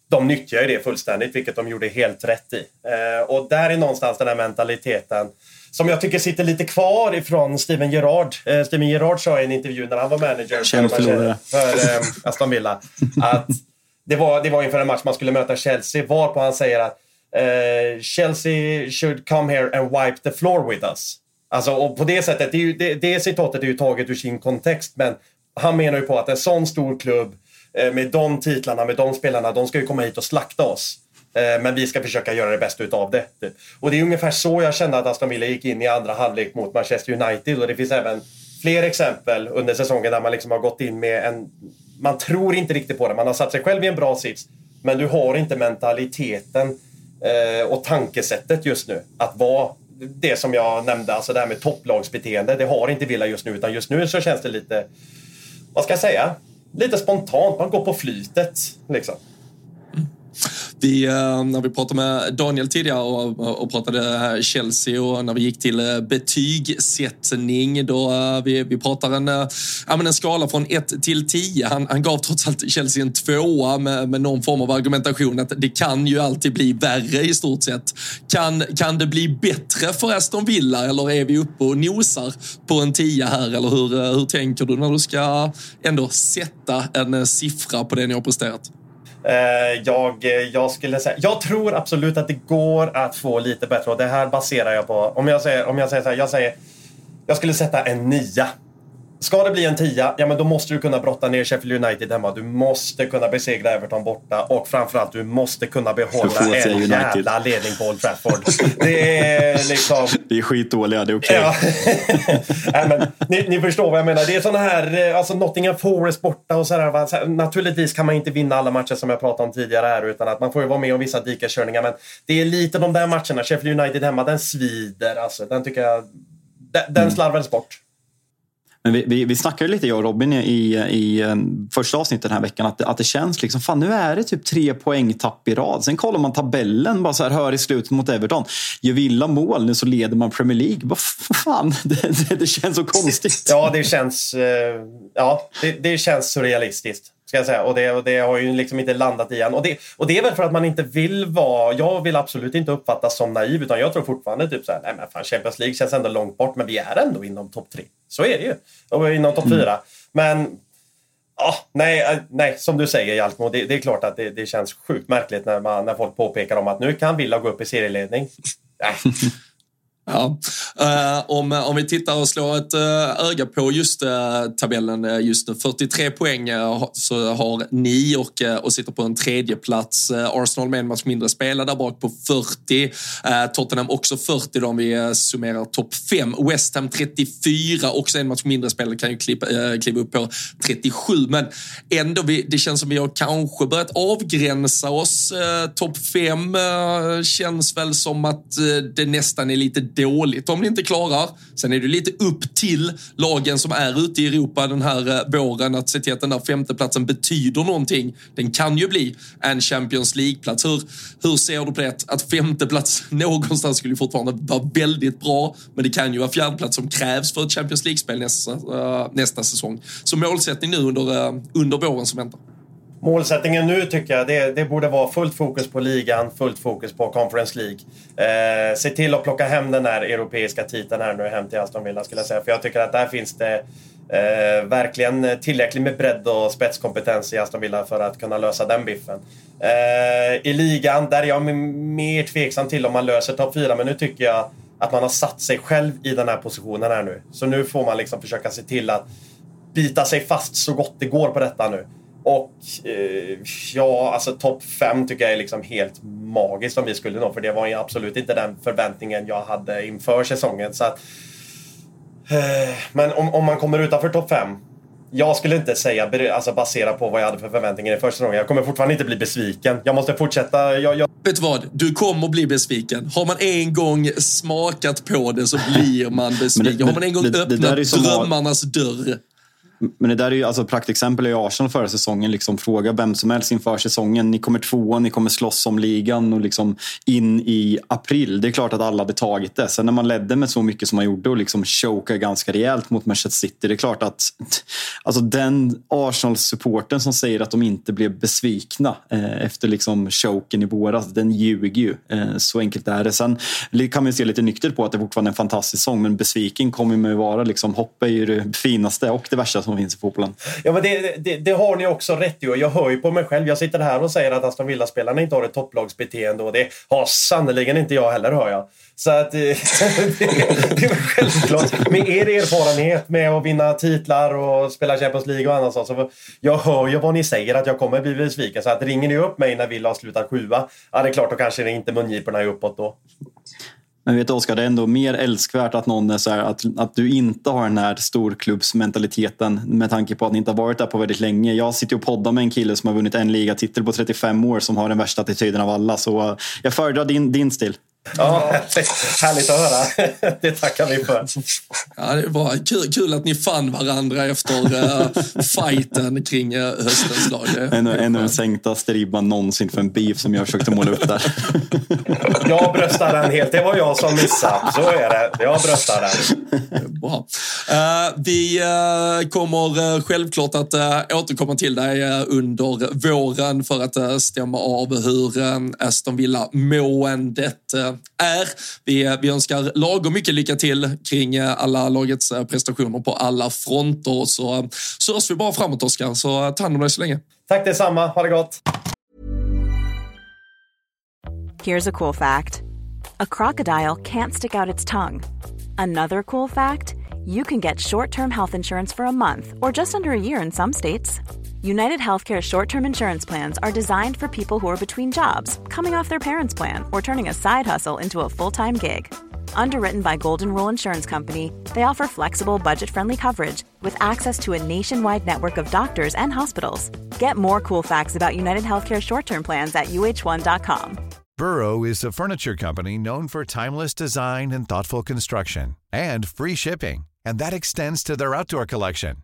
de nyttjar ju det fullständigt, vilket de gjorde helt rätt i. Eh, och där är någonstans den här mentaliteten som jag tycker sitter lite kvar ifrån Steven Gerrard. Eh, Steven Gerrard sa i en intervju när han var manager för, för eh, Aston Villa att det var, det var inför en match man skulle möta Chelsea varpå han säger att eh, Chelsea should come here and wipe the floor with us. Alltså, och på det sättet, det, är ju, det, det citatet är ju taget ur sin kontext men han menar ju på att en sån stor klubb eh, med de titlarna, med de spelarna, de ska ju komma hit och slakta oss. Eh, men vi ska försöka göra det bästa utav det. Typ. Och det är ungefär så jag kände att Aston Villa gick in i andra halvlek mot Manchester United. Och det finns även fler exempel under säsongen där man liksom har gått in med en man tror inte riktigt på det. Man har satt sig själv i en bra sits. Men du har inte mentaliteten eh, och tankesättet just nu. Att vara det som jag nämnde, alltså det här med topplagsbeteende. Det har inte Villa just nu. Utan just nu så känns det lite, vad ska jag säga? Lite spontant. Man går på flytet. Liksom. Vi, eh, när vi pratade med Daniel tidigare och, och pratade Chelsea och när vi gick till eh, betygssättning då eh, vi, vi pratar en, ja, men en skala från 1 till 10. Han, han gav trots allt Chelsea en tvåa med, med någon form av argumentation att det kan ju alltid bli värre i stort sett. Kan, kan det bli bättre för Aston Villa eller är vi uppe och nosar på en 10 här eller hur, hur tänker du när du ska ändå sätta en siffra på det ni har presterat? Eh, jag, jag skulle säga, jag tror absolut att det går att få lite bättre och det här baserar jag på, om jag säger, om jag säger så här, jag säger, jag skulle sätta en nia. Ska det bli en tia, ja men då måste du kunna brotta ner Sheffield United hemma. Du måste kunna besegra Everton borta och framförallt du måste kunna behålla en jävla ledning på Old Trafford. Det är liksom... [LAUGHS] Vi är skitdåliga, det är okej. Okay. Ja. [LAUGHS] ni, ni, förstår vad jag menar. Det är såna här, eh, alltså Nottingham Forest borta och sådär. Naturligtvis kan man inte vinna alla matcher som jag pratade om tidigare här utan att man får ju vara med om vissa dikeskörningar. Men det är lite de där matcherna. Sheffield United hemma, den svider. Alltså, den tycker jag... Den, den mm. slarvades bort. Men vi, vi, vi snackade lite, jag och Robin, i, i eh, första avsnittet den här veckan att, att det känns liksom, fan nu är det typ tre poängtapp i rad. Sen kollar man tabellen, bara så här, hör i slutet mot Everton. Gör Villa mål nu så leder man Premier League. Bara, fan, [LAUGHS] det, det, det känns så konstigt. Ja, det känns, eh, ja, det, det känns surrealistiskt. Ska jag säga. Och det, och det har ju liksom inte landat i än. Och det, och det är väl för att man inte vill vara... Jag vill absolut inte uppfattas som naiv utan jag tror fortfarande typ så här, nej men fan Champions League känns ändå långt bort men vi är ändå inom topp tre. Så är det ju. Och inom topp mm. fyra. Men Ja, nej, eh, nej, som du säger Jalkmo, det, det är klart att det, det, känns sjukt märkligt när, man, när folk påpekar om att nu kan Villa gå upp i serieledning. [LAUGHS] Ja. Uh, om, eh, om vi tittar och slår ett uh, öga på just uh, tabellen just nu. 43 poäng så har ni och, och sitter på en tredje plats. Arsenal med en match mindre spelade där bak på 40. Tottenham också 40 då om vi summerar topp 5. West Ham 34, också en match mindre spelare kan ju kliva, kliva upp på 37. Men ändå, vi, det känns som vi har kanske börjat avgränsa oss. Topp 5 känns väl som att det nästan är lite dåligt om ni inte klarar. Sen är det lite upp till lagen som är ute i Europa den här eh, våren att se till att den där femteplatsen betyder någonting. Den kan ju bli en Champions League-plats. Hur, hur ser du på det? Att femteplats [LAUGHS] någonstans skulle fortfarande vara väldigt bra, men det kan ju vara fjärdeplats som krävs för ett Champions League-spel nästa, eh, nästa säsong. Så målsättning nu under, eh, under våren som väntar. Målsättningen nu tycker jag det, det borde vara fullt fokus på ligan, fullt fokus på Conference League. Eh, se till att plocka hem den här europeiska titeln här nu hem till Aston Villa skulle jag säga. För jag tycker att där finns det eh, verkligen tillräckligt med bredd och spetskompetens i Aston Villa för att kunna lösa den biffen. Eh, I ligan, där är jag mer tveksam till om man löser topp 4, men nu tycker jag att man har satt sig själv i den här positionen här nu. Så nu får man liksom försöka se till att bita sig fast så gott det går på detta nu. Och eh, ja, alltså topp 5 tycker jag är liksom helt magiskt om vi skulle nå. För det var ju absolut inte den förväntningen jag hade inför säsongen. Så att, eh, men om, om man kommer utanför topp 5. Jag skulle inte säga, alltså baserat på vad jag hade för förväntningar i första säsongen. Jag kommer fortfarande inte bli besviken. Jag måste fortsätta. Jag, jag... Vet du vad? Du kommer bli besviken. Har man en gång smakat på det så blir man [LAUGHS] besviken. Det, Har man en gång det, öppnat det drömmarnas dörr men det där är ju alltså praktexempel i Arsenal förra säsongen. Liksom, fråga vem som helst inför säsongen. Ni kommer tvåa, ni kommer slåss om ligan och liksom in i april. Det är klart att alla hade tagit det. Sen när man ledde med så mycket som man gjorde och liksom chokade ganska rejält mot Manchester City. Det är klart att alltså den Arsenal-supporten som säger att de inte blev besvikna eh, efter liksom choken i våras, den ljuger ju. Eh, så enkelt är det. Sen kan man se lite nyktert på att det fortfarande är en fantastisk säsong. Men besviken kommer man ju vara. Liksom, hopp är ju det finaste och det värsta som finns i fotbollen. Ja, men det, det, det, har ni också rätt i och jag hör ju på mig själv. Jag sitter här och säger att Aston Villa-spelarna inte har ett topplagsbeteende och det har sannerligen inte jag heller, hör jag. Så att det, eh, [LAUGHS] det, det är självklart. Med er erfarenhet med att vinna titlar och spela Champions League och annat sånt. Så jag hör ju vad ni säger att jag kommer bli besviken. Så att ringer ni upp mig när Villa har slutat sjua, ja det är klart då kanske det inte mungiporna är uppåt då. Men vet du Oskar, det är ändå mer älskvärt att någon är så här, att, att du inte har den här storklubbsmentaliteten med tanke på att ni inte har varit där på väldigt länge. Jag sitter och poddar med en kille som har vunnit en ligatitel på 35 år som har den värsta attityden av alla. Så eh, jag föredrar din, din stil. Ja, härligt att höra. Det tackar vi för. Ja, det är bra. Kul, kul att ni fann varandra efter uh, fighten kring uh, höstens lag. En, en av de sänktaste ribban någonsin för en beef som jag försökte måla upp där. Jag bröstar den helt. Det var jag som missade. Så är det. Jag bröstar den. Bra. Uh, vi uh, kommer självklart att återkomma till dig under våren för att stämma av hur Aston Villa-måendet är. Vi, vi önskar lagom mycket lycka till kring alla lagets prestationer på alla fronter. Så, så hörs vi bara framåt, Oskar. Så ta hand om dig så länge. Tack detsamma. Ha det gott. Here's a cool fact. A crocodile can't stick out its tongue. Another cool fact. You can get short-term health insurance for a month or just under a year in some states. United Healthcare short term insurance plans are designed for people who are between jobs, coming off their parents' plan, or turning a side hustle into a full time gig. Underwritten by Golden Rule Insurance Company, they offer flexible, budget friendly coverage with access to a nationwide network of doctors and hospitals. Get more cool facts about United Healthcare short term plans at uh1.com. Burrow is a furniture company known for timeless design and thoughtful construction, and free shipping, and that extends to their outdoor collection.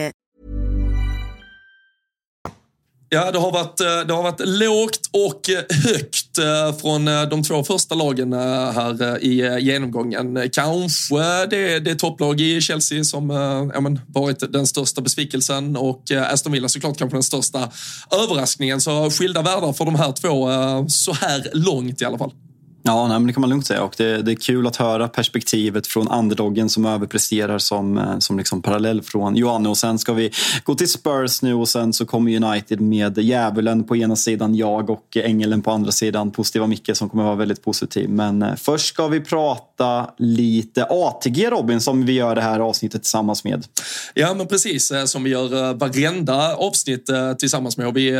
Ja, det har, varit, eh, det har varit lågt och eh, högt eh, från de två första lagen här i genomgången. Kanske det, det topplag i Chelsea som ja, men, varit den största besvikelsen och Aston Villa såklart kanske den största överraskningen. Så skilda världar för de här två så här långt i alla fall. Ja, nej, men det kan man lugnt säga. Och det, det är kul att höra perspektivet från underdoggen som överpresterar som, eh, som liksom parallell från Joanne. Och sen ska vi gå till Spurs nu och sen så kommer United med djävulen på ena sidan, jag och ängeln på andra sidan. Positiva Micke som kommer vara väldigt positiv. Men eh, först ska vi prata lite ATG Robin som vi gör det här avsnittet tillsammans med. Ja, men precis eh, som vi gör varenda avsnitt tillsammans med. Och vi,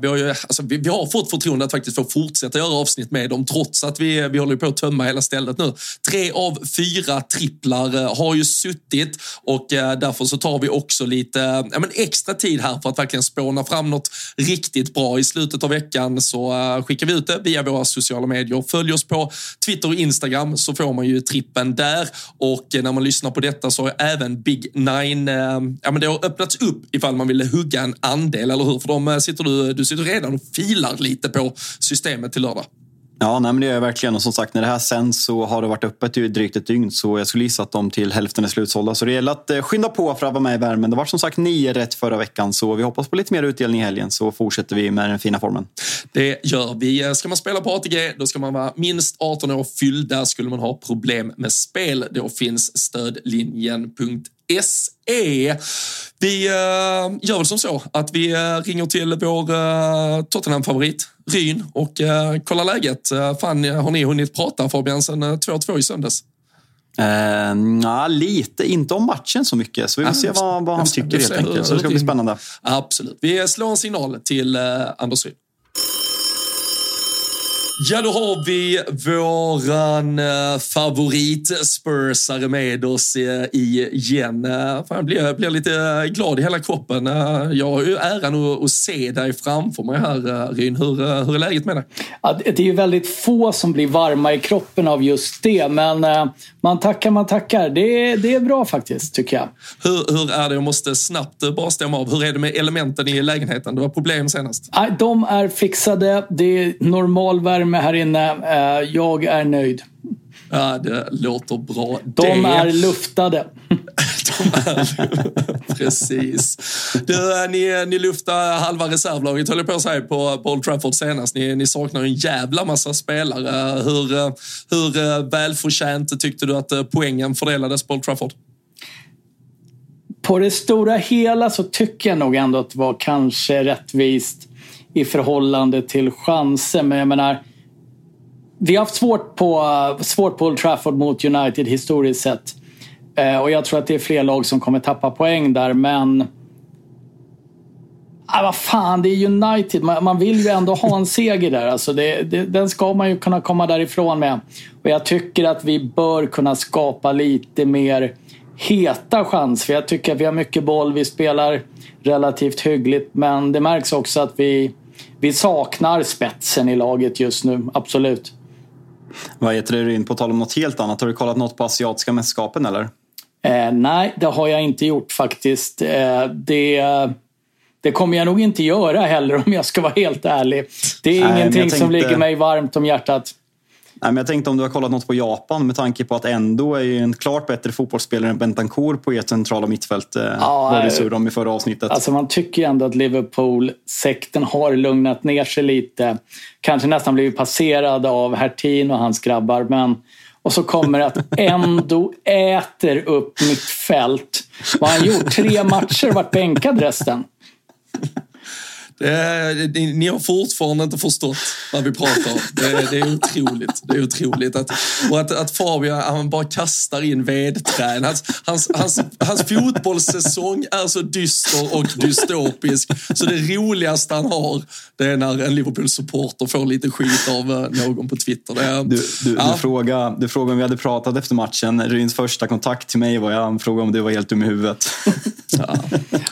vi, har ju, alltså, vi, vi har fått förtroende att faktiskt få fortsätta göra avsnitt med dem trots att vi vi, håller på att tömma hela stället nu. Tre av fyra tripplar eh, har ju suttit och eh, därför så tar vi också lite ja, men extra tid här för att verkligen spåna fram något riktigt bra. I slutet av veckan så eh, skickar vi ut det via våra sociala medier. Följ oss på Twitter och Instagram så får man ju trippen där och när man lyssnar på detta så har även Big Nine, ja men det har öppnats upp ifall man vill hugga en andel, eller hur? För de sitter du, du sitter redan och filar lite på systemet till lördag. Ja, nej, men det gör jag verkligen. Och som sagt, när det här sänds så har det varit öppet i drygt ett dygn. Så jag skulle gissa att de till hälften är slutsålda. Så det gäller att eh, skynda på för att vara med i värmen. Det var som sagt nio rätt förra veckan. Så vi hoppas på lite mer utdelning i helgen. Så fortsätter vi med den fina formen. Det gör vi. Eh, ska man spela på ATG, då ska man vara minst 18 år fyllda. Skulle man ha problem med spel, då finns stödlinjen.se. Vi uh, gör väl som så att vi uh, ringer till vår uh, Tottenham-favorit Ryn och uh, kollar läget. Uh, fan, har ni hunnit prata Fabian sen 2-2 i söndags? Uh, na, lite, inte om matchen så mycket. Så vi får se vad, vad han tycker helt enkelt. Så det ska bli spännande. Absolut. Vi slår en signal till uh, Anders Ryn. Ja, då har vi våran uh, favorit-spursare med oss uh, igen. Uh, jag blir, blir lite glad i hela kroppen. Jag har ju äran att, att se dig framför mig här, Ryn. Hur, hur är läget med dig? Ja, det är ju väldigt få som blir varma i kroppen av just det, men man tackar, man tackar. Det, det är bra faktiskt, tycker jag. Hur, hur är det? Jag måste snabbt bara stämma av. Hur är det med elementen i lägenheten? Det var problem senast. De är fixade. Det är normal värme här inne. Eh, jag är nöjd. Ja, det låter bra. De det... är luftade. [LAUGHS] De är... Precis. Du, eh, ni, ni luftade halva reservlaget, höll jag på att säga, på, på Old Trafford senast. Ni, ni saknar en jävla massa spelare. Hur, eh, hur välförtjänt tyckte du att poängen fördelades på Old Trafford? På det stora hela så tycker jag nog ändå att det var kanske rättvist i förhållande till chanser. Men jag menar, vi har haft svårt på, svårt på Old Trafford mot United historiskt sett. Eh, och jag tror att det är fler lag som kommer tappa poäng där, men... Ah, vad fan, det är United. Man, man vill ju ändå ha en seger där. Alltså det, det, den ska man ju kunna komma därifrån med. Och jag tycker att vi bör kunna skapa lite mer heta chanser. För jag tycker att vi har mycket boll, vi spelar relativt hyggligt. Men det märks också att vi, vi saknar spetsen i laget just nu, absolut. Vad heter det in på tal om något helt annat? Har du kollat något på asiatiska mästerskapen eller? Eh, nej, det har jag inte gjort faktiskt. Eh, det, det kommer jag nog inte göra heller om jag ska vara helt ärlig. Det är nej, ingenting tänkte... som ligger mig varmt om hjärtat. Nej, men jag tänkte om du har kollat något på Japan med tanke på att Endo är ju en klart bättre fotbollsspelare än Bentancourt på ert centrala mittfält. Eh, ja, var det sur om i förra avsnittet. Alltså man tycker ju ändå att Liverpool-sekten har lugnat ner sig lite. Kanske nästan blivit passerad av Hertin och hans grabbar. Men och så kommer att [LAUGHS] Endo äter upp mitt fält. Vad har han gjort? Tre matcher, varit bänkad resten. Det, ni har fortfarande inte förstått vad vi pratar om. Det, det är otroligt. Det är otroligt. Att, och att, att Fabian han bara kastar in vedträn. Hans, hans, hans, hans fotbollssäsong är så dyster och dystopisk. Så det roligaste han har, det är när en Liverpool-supporter får lite skit av eh, någon på Twitter. Är, du, du, ja. du, frågade, du frågade om vi hade pratat efter matchen. Ryns första kontakt till mig var jag frågade om du var helt dum i huvudet. Ja,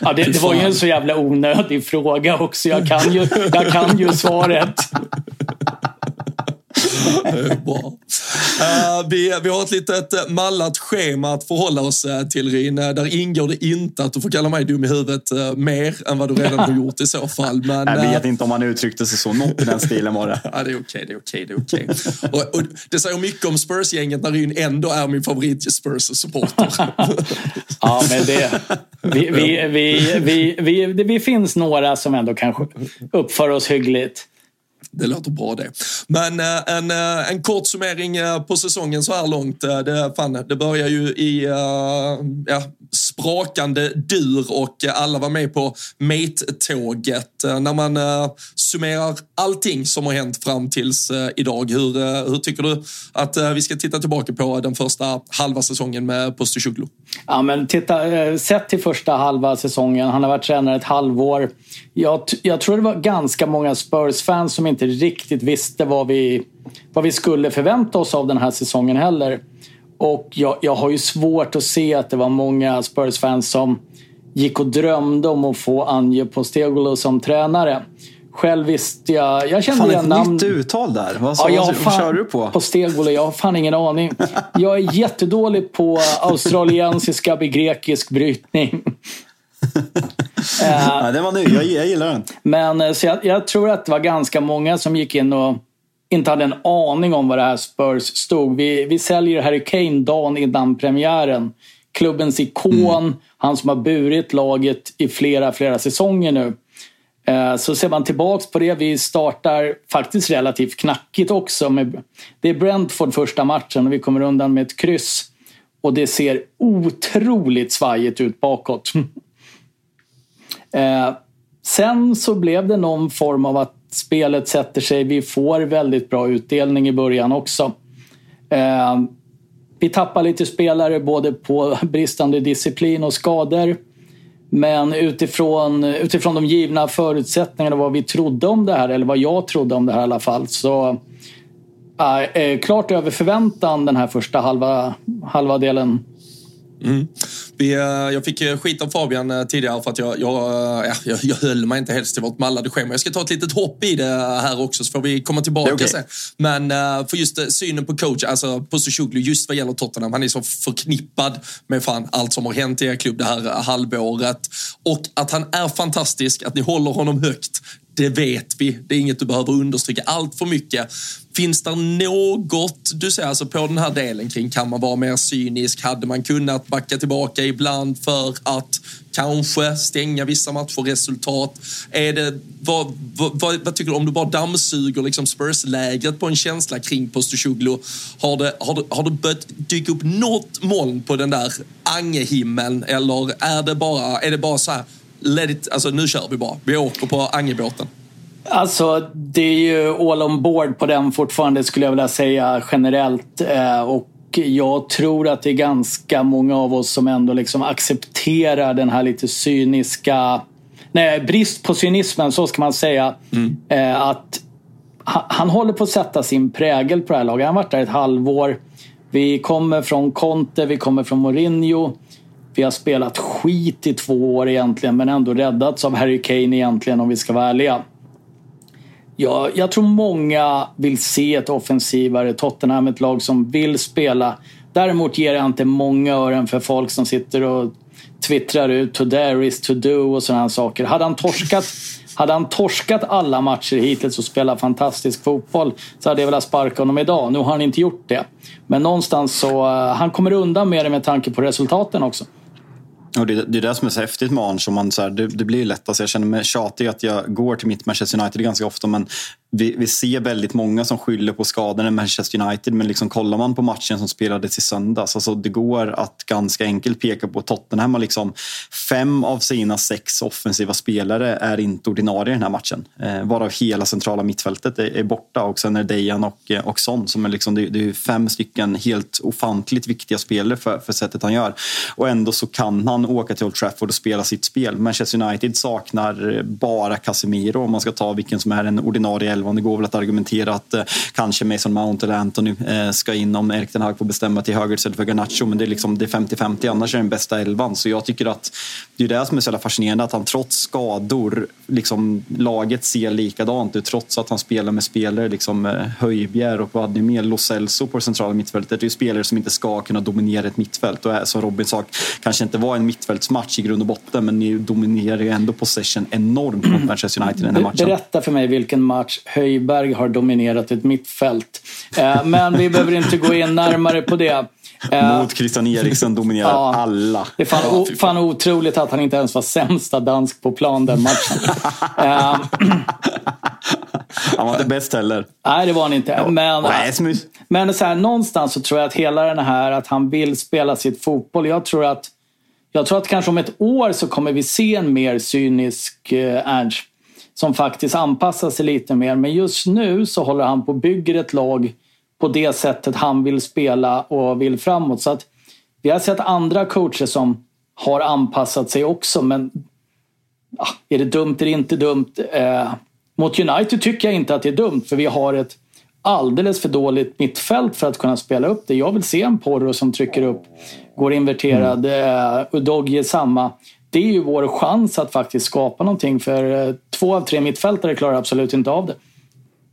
ja det, det var ju en så jävla onödig fråga också jag kan ju, jag kan ju svaret. Bra. Uh, vi, vi har ett litet eh, mallat schema att förhålla oss uh, till, Rin. Där ingår det inte att du får kalla mig dum i huvudet uh, mer än vad du redan har gjort i så fall. Men, jag vet inte om han uttryckte sig så. Något i den stilen var det. [LAUGHS] ja, det är okej, det är okej, det är okej. och, och, det säger mycket om Spurs-gänget när Ryn ändå är min favorit Spurs-supporter. [LAUGHS] ja, men det... Vi, vi, vi, vi, vi, vi, vi finns några som ändå kanske uppför oss hyggligt. Det låter bra det. Men eh, en, eh, en kort summering eh, på säsongen så här långt. det, fan, det börjar ju i ja, sprakande dur och alla var med på Mate-tåget. när man summerar allting som har hänt fram tills idag, hur, hur tycker du att vi ska titta tillbaka på den första halva säsongen med Postosuglu? Ja, men titta, sett till första halva säsongen, han har varit tränare ett halvår. Jag, jag tror det var ganska många Spurs-fans som inte riktigt visste vad vi, vad vi skulle förvänta oss av den här säsongen heller. Och jag, jag har ju svårt att se att det var många Spurs-fans som gick och drömde om att få Anje Postegolo som tränare. Själv visste jag... Jag kände igen namn. nytt uttal där. Vad, ja, jag vad kör du på? Postegolo, jag har fan ingen aning. Jag är jättedålig på australiensiska begrekisk brytning. Ja, den var ny, jag, jag gillar den. Men eh, så jag, jag, tror att det var ganska många som gick in och inte hade en aning om vad det här Spurs stod. Vi, vi säljer Harry Kane dagen innan premiären. Klubbens ikon, mm. han som har burit laget i flera, flera säsonger nu. Eh, så ser man tillbaks på det, vi startar faktiskt relativt knackigt också. Med, det är Brentford första matchen och vi kommer undan med ett kryss. Och det ser otroligt svajigt ut bakåt. [LAUGHS] Eh, sen så blev det någon form av att spelet sätter sig. Vi får väldigt bra utdelning i början också. Eh, vi tappar lite spelare både på [LAUGHS] bristande disciplin och skador. Men utifrån, utifrån de givna förutsättningarna och vad vi trodde om det här, eller vad jag trodde om det här i alla fall, så, äh, klart över förväntan den här första halva, halva delen. Mm. Vi, eh, jag fick eh, skit av Fabian eh, tidigare för att jag, jag, ja, jag, jag höll mig inte helst till vårt mallade schema. Jag ska ta ett litet hopp i det här också så får vi komma tillbaka okay. sen. Men för just synen på coach, alltså på Soshoglu, just vad gäller Tottenham. Han är så förknippad med fan allt som har hänt i er klubb det här halvåret. Och att han är fantastisk, att ni håller honom högt det vet vi. Det är inget du behöver understryka allt för mycket. Finns det något du ser alltså på den här delen kring, kan man vara mer cynisk? Hade man kunnat backa tillbaka ibland för att kanske stänga vissa matcher, resultat? Är det, vad, vad, vad tycker du om du bara dammsuger liksom Spurs-lägret på en känsla kring Postosoglu? Har det, har, det, har det börjat dyka upp något moln på den där angehimmeln eller är det bara, är det bara så här let it, alltså nu kör vi bara. Vi åker på Angebåten. Alltså, det är ju all on board på den fortfarande skulle jag vilja säga generellt. Eh, och jag tror att det är ganska många av oss som ändå liksom accepterar den här lite cyniska... Nej, brist på cynismen, så ska man säga. Mm. Eh, att han håller på att sätta sin prägel på det här laget. Han har varit där ett halvår. Vi kommer från Conte, vi kommer från Mourinho. Vi har spelat skit i två år egentligen men ändå räddats av Harry Kane egentligen om vi ska vara ärliga. Ja, jag tror många vill se ett offensivare Tottenham, ett lag som vill spela. Däremot ger jag inte många ören för folk som sitter och twittrar ut to dare is to do och sådana saker. Hade han torskat hade han torskat alla matcher hittills och spelat fantastisk fotboll så hade jag velat sparka honom idag. Nu har han inte gjort det. Men någonstans så, eh, han kommer undan med det med tanke på resultaten också. Och det, det är det som är så häftigt med Arns. Man, så här, det, det, blir lätt, alltså jag känner mig tjatig att jag går till mitt Manchester United ganska ofta men vi, vi, ser väldigt många som skyller på skadorna i Manchester United men liksom kollar man på matchen som spelades i söndags, alltså det går att ganska enkelt peka på Tottenham har liksom fem av sina sex offensiva spelare är inte ordinarie i den här matchen. Eh, varav hela centrala mittfältet är, är, borta och sen är Dejan och, eh, och Son som är liksom, det, det är fem stycken helt ofantligt viktiga spelare för, för sättet han gör. Och ändå så kan han åka till Old Trafford och spela sitt spel. Manchester United saknar eh, bara Casemiro om man ska ta vilken som är en ordinarie elvan. Det går väl att argumentera att eh, kanske Mason Mount eller Anthony eh, ska in om Erik Den Hag får bestämma till höger istället för Garnacho. Men det är liksom 50-50, annars är det den bästa elvan. Så jag tycker att det är det som är så jävla fascinerande, att han trots skador, liksom, laget ser likadant ut. Trots att han spelar med spelare, liksom eh, Höjbjer och Vladimir Lo Celso på det centrala mittfältet. Det är spelare som inte ska kunna dominera ett mittfält. Och som Robin sa, kanske inte var en mittfältsmatch i grund och botten, men ni dominerar ju ändå possession enormt mot Manchester United i den här matchen. Berätta för mig vilken match Höjberg har dominerat ett mittfält. Eh, men vi behöver inte gå in närmare på det. Eh, Mot Christian Eriksen dominerar ja, alla. Det är fan, o, fan otroligt att han inte ens var sämsta dansk på plan den matchen. Eh, han var inte bäst heller. Nej, det var han inte. Men, men så här, någonstans så tror jag att hela den här att han vill spela sitt fotboll. Jag tror att jag tror att kanske om ett år så kommer vi se en mer cynisk Ernst som faktiskt anpassar sig lite mer. Men just nu så håller han på och bygger ett lag på det sättet han vill spela och vill framåt. Så att vi har sett andra coacher som har anpassat sig också men ja, är det dumt eller inte dumt? Eh, mot United tycker jag inte att det är dumt för vi har ett alldeles för dåligt mittfält för att kunna spela upp det. Jag vill se en Porro som trycker upp, går inverterad, mm. eh, samma det är ju vår chans att faktiskt skapa någonting för eh, två av tre mittfältare klarar absolut inte av det.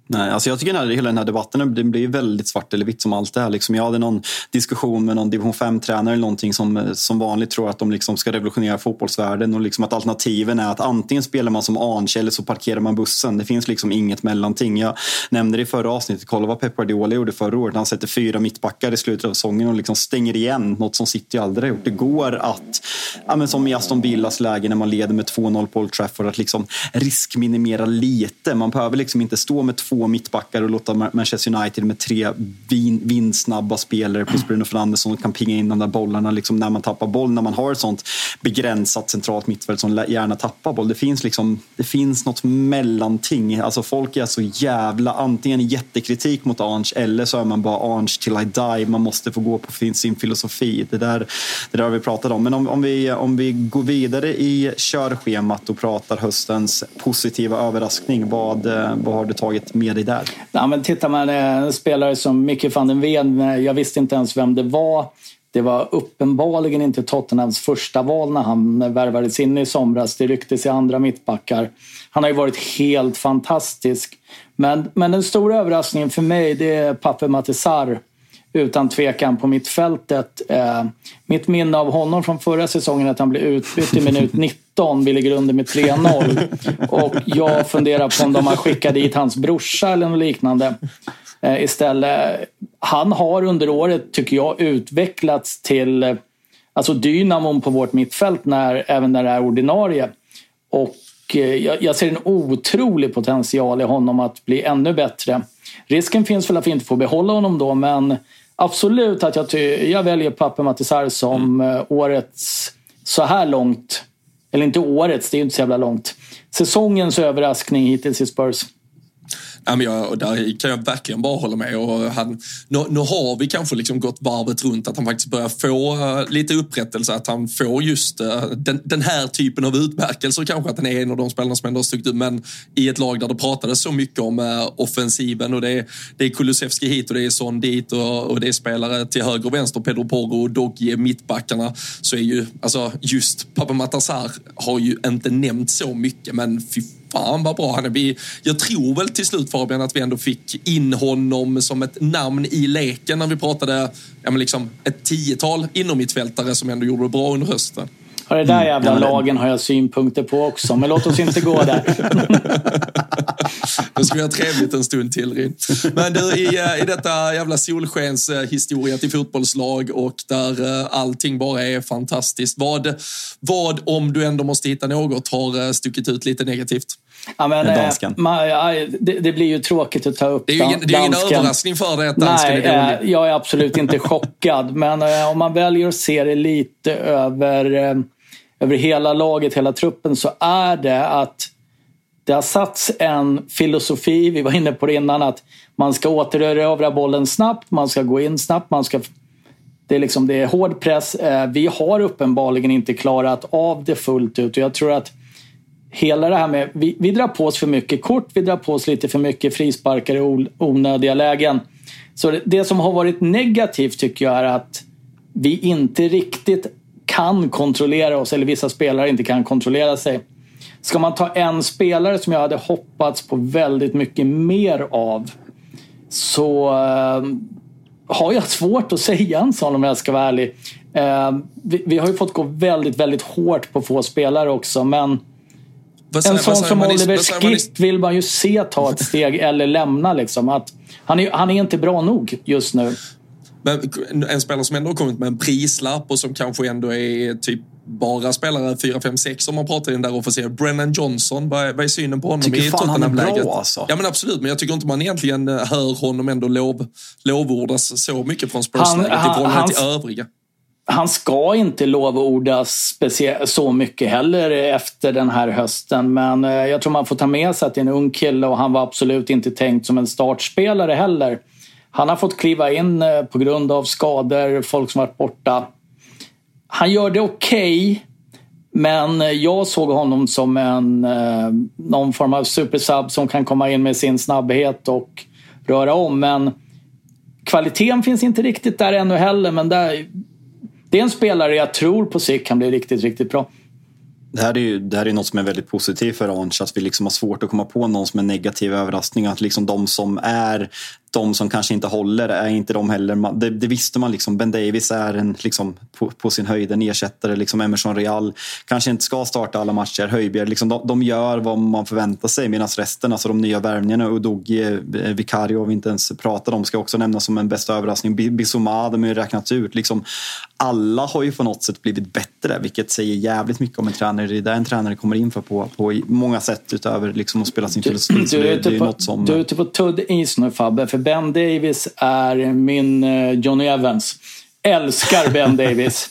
Nej, alltså jag tycker att hela den här debatten den blir väldigt svart eller vitt som allt är. Liksom jag hade någon diskussion med någon division 5-tränare eller någonting som eh, som vanligt tror att de liksom ska revolutionera fotbollsvärlden och liksom att alternativen är att antingen spelar man som Arnche eller så parkerar man bussen. Det finns liksom inget mellanting. Jag nämnde det i förra avsnittet, kolla vad Pep Guardiola gjorde förra året. Han sätter fyra mittbackar i slutet av säsongen och liksom stänger igen något som City aldrig har gjort. Det går att, ja, men som i Aston Villas läge när man leder med 2-0 på Old Trafford, att liksom riskminimera lite. Man behöver liksom inte stå med två två mittbackar och låta Manchester United med tre vin, vindsnabba spelare plus Bruno Fernandes som kan pinga in de där bollarna liksom när man tappar boll. När man har ett sånt begränsat centralt mittfält som gärna tappar boll. Det finns, liksom, det finns något mellanting. Alltså folk är så jävla antingen jättekritik mot Ange eller så är man bara Ange till I die. Man måste få gå på sin filosofi. Det där, det där har vi pratat om. Men om, om, vi, om vi går vidare i körschemat och pratar höstens positiva överraskning. Vad, vad har du tagit med med dig där? Ja, men tittar man eh, en spelare som Micke van den Ven, eh, jag visste inte ens vem det var. Det var uppenbarligen inte Tottenhams första val när han värvades in i somras. Det rycktes i andra mittbackar. Han har ju varit helt fantastisk. Men, men den stora överraskningen för mig det är Pape Matisar utan tvekan på mittfältet. Eh, mitt minne av honom från förra säsongen är att han blev utbytt i minut [LAUGHS] 19. Vi ligger under med 3-0. Och jag funderar på om de har skickat dit hans brorsa eller något liknande. Eh, istället. Han har under året, tycker jag, utvecklats till eh, alltså dynamon på vårt mittfält när, även när det är ordinarie. Och eh, jag, jag ser en otrolig potential i honom att bli ännu bättre. Risken finns väl att vi inte får behålla honom då, men absolut att jag, jag väljer Pape Matisar som mm. årets, så här långt, eller inte årets, det är ju inte så jävla långt, säsongens överraskning hittills i Spurs. Ja, men jag, där kan jag verkligen bara hålla med. Och han, nu, nu har vi kanske liksom gått varvet runt att han faktiskt börjar få uh, lite upprättelse. Att han får just uh, den, den, här typen av utmärkelser kanske. Att han är en av de spelarna som ändå har stuckit ut. Men i ett lag där det pratades så mycket om uh, offensiven och det är, det är Kulusevski hit och det är Son dit och, och det är spelare till höger och vänster. Pedro Porro och Dogge, mittbackarna. Så är ju alltså just Papa Matasar har ju inte nämnt så mycket men fy fan vad bra han är. jag tror väl till slut Fabian att vi ändå fick in honom som ett namn i leken när vi pratade ja, men liksom ett tiotal inom mittfältare som ändå gjorde det bra under hösten. Ja, det där mm. jävla mm. lagen har jag synpunkter på också, men låt oss inte gå där. [LAUGHS] Då ska vi ha trevligt en stund till, Rin. Men du, i, eh, i detta jävla solskenshistoria till fotbollslag och där eh, allting bara är fantastiskt. Vad, vad, om du ändå måste hitta något, har eh, stuckit ut lite negativt? Ja, men, dansken. Man, ja, det, det, blir ju tråkigt att ta upp Det är ju ingen, det är ingen överraskning för dig att dansken Nej, är rolig. jag är absolut inte chockad. [LAUGHS] Men om man väljer att se det lite över över hela laget, hela truppen, så är det att det har satts en filosofi, vi var inne på det innan, att man ska återerövra bollen snabbt, man ska gå in snabbt, man ska det är, liksom, det är hård press. Eh, vi har uppenbarligen inte klarat av det fullt ut och jag tror att hela det här med, vi, vi drar på oss för mycket kort, vi drar på oss lite för mycket frisparkar i onödiga lägen. Så det, det som har varit negativt tycker jag är att vi inte riktigt kan kontrollera oss, eller vissa spelare inte kan kontrollera sig. Ska man ta en spelare som jag hade hoppats på väldigt mycket mer av så eh, har jag [LAUGHS] svårt att säga en sån om jag ska vara ärlig. Eh, vi, vi, har ju fått gå väldigt, väldigt hårt på få spelare också men vad en sån som Oliver Skipp vill man ju se ta ett [LAUGHS] steg eller lämna. Liksom. Att han, är, han är inte bra nog just nu. Men en spelare som ändå har kommit med en prislapp och som kanske ändå är typ bara spelare 4, 5, 6 om man pratar i den där offensiva. Brennan Johnson, vad är, vad är synen på honom tycker i Tottenham-läget? Alltså. Ja men absolut, men jag tycker inte man egentligen eh, hör honom ändå lov, lovordas så mycket från Spurs-läget i förhållande till övriga. Han ska inte lovordas så mycket heller efter den här hösten. Men eh, jag tror man får ta med sig att det är en ung kille och han var absolut inte tänkt som en startspelare heller. Han har fått kliva in eh, på grund av skador, folk som varit borta. Han gör det okej, okay, men eh, jag såg honom som en, någon form av supersub som kan komma in med sin snabbhet och röra om. Men kvaliteten finns inte riktigt där ännu heller. Men där, det är en spelare jag tror på sikt kan bli riktigt, riktigt bra. Det här är ju det här är något som är väldigt positivt för Orange, att vi liksom har svårt att komma på någon som är negativ överraskning. Att liksom de som är de som kanske inte håller är inte de heller. Det, det visste man. liksom. Ben Davis är en, liksom, på, på, sin höjd en ersättare. Liksom Emerson Real kanske inte ska starta alla matcher. Höjbjerg, liksom, de, de gör vad man förväntar sig medan resten, alltså de nya värvningarna, Udogi, eh, Vicario, vi inte ens pratar om, ska också nämnas som en bästa överraskning. Bissouma, de har ju räknats ut. Liksom, alla har ju på något sätt blivit bättre, vilket säger jävligt mycket om en tränare. Det är där en tränare kommer in för på, på många sätt utöver liksom att spela sin filosofi. Du, du, är på, som... du är ute på tudd is nu Fabbe, för Ben Davis är min eh, Johnny Evans. Älskar Ben [LAUGHS] Davis.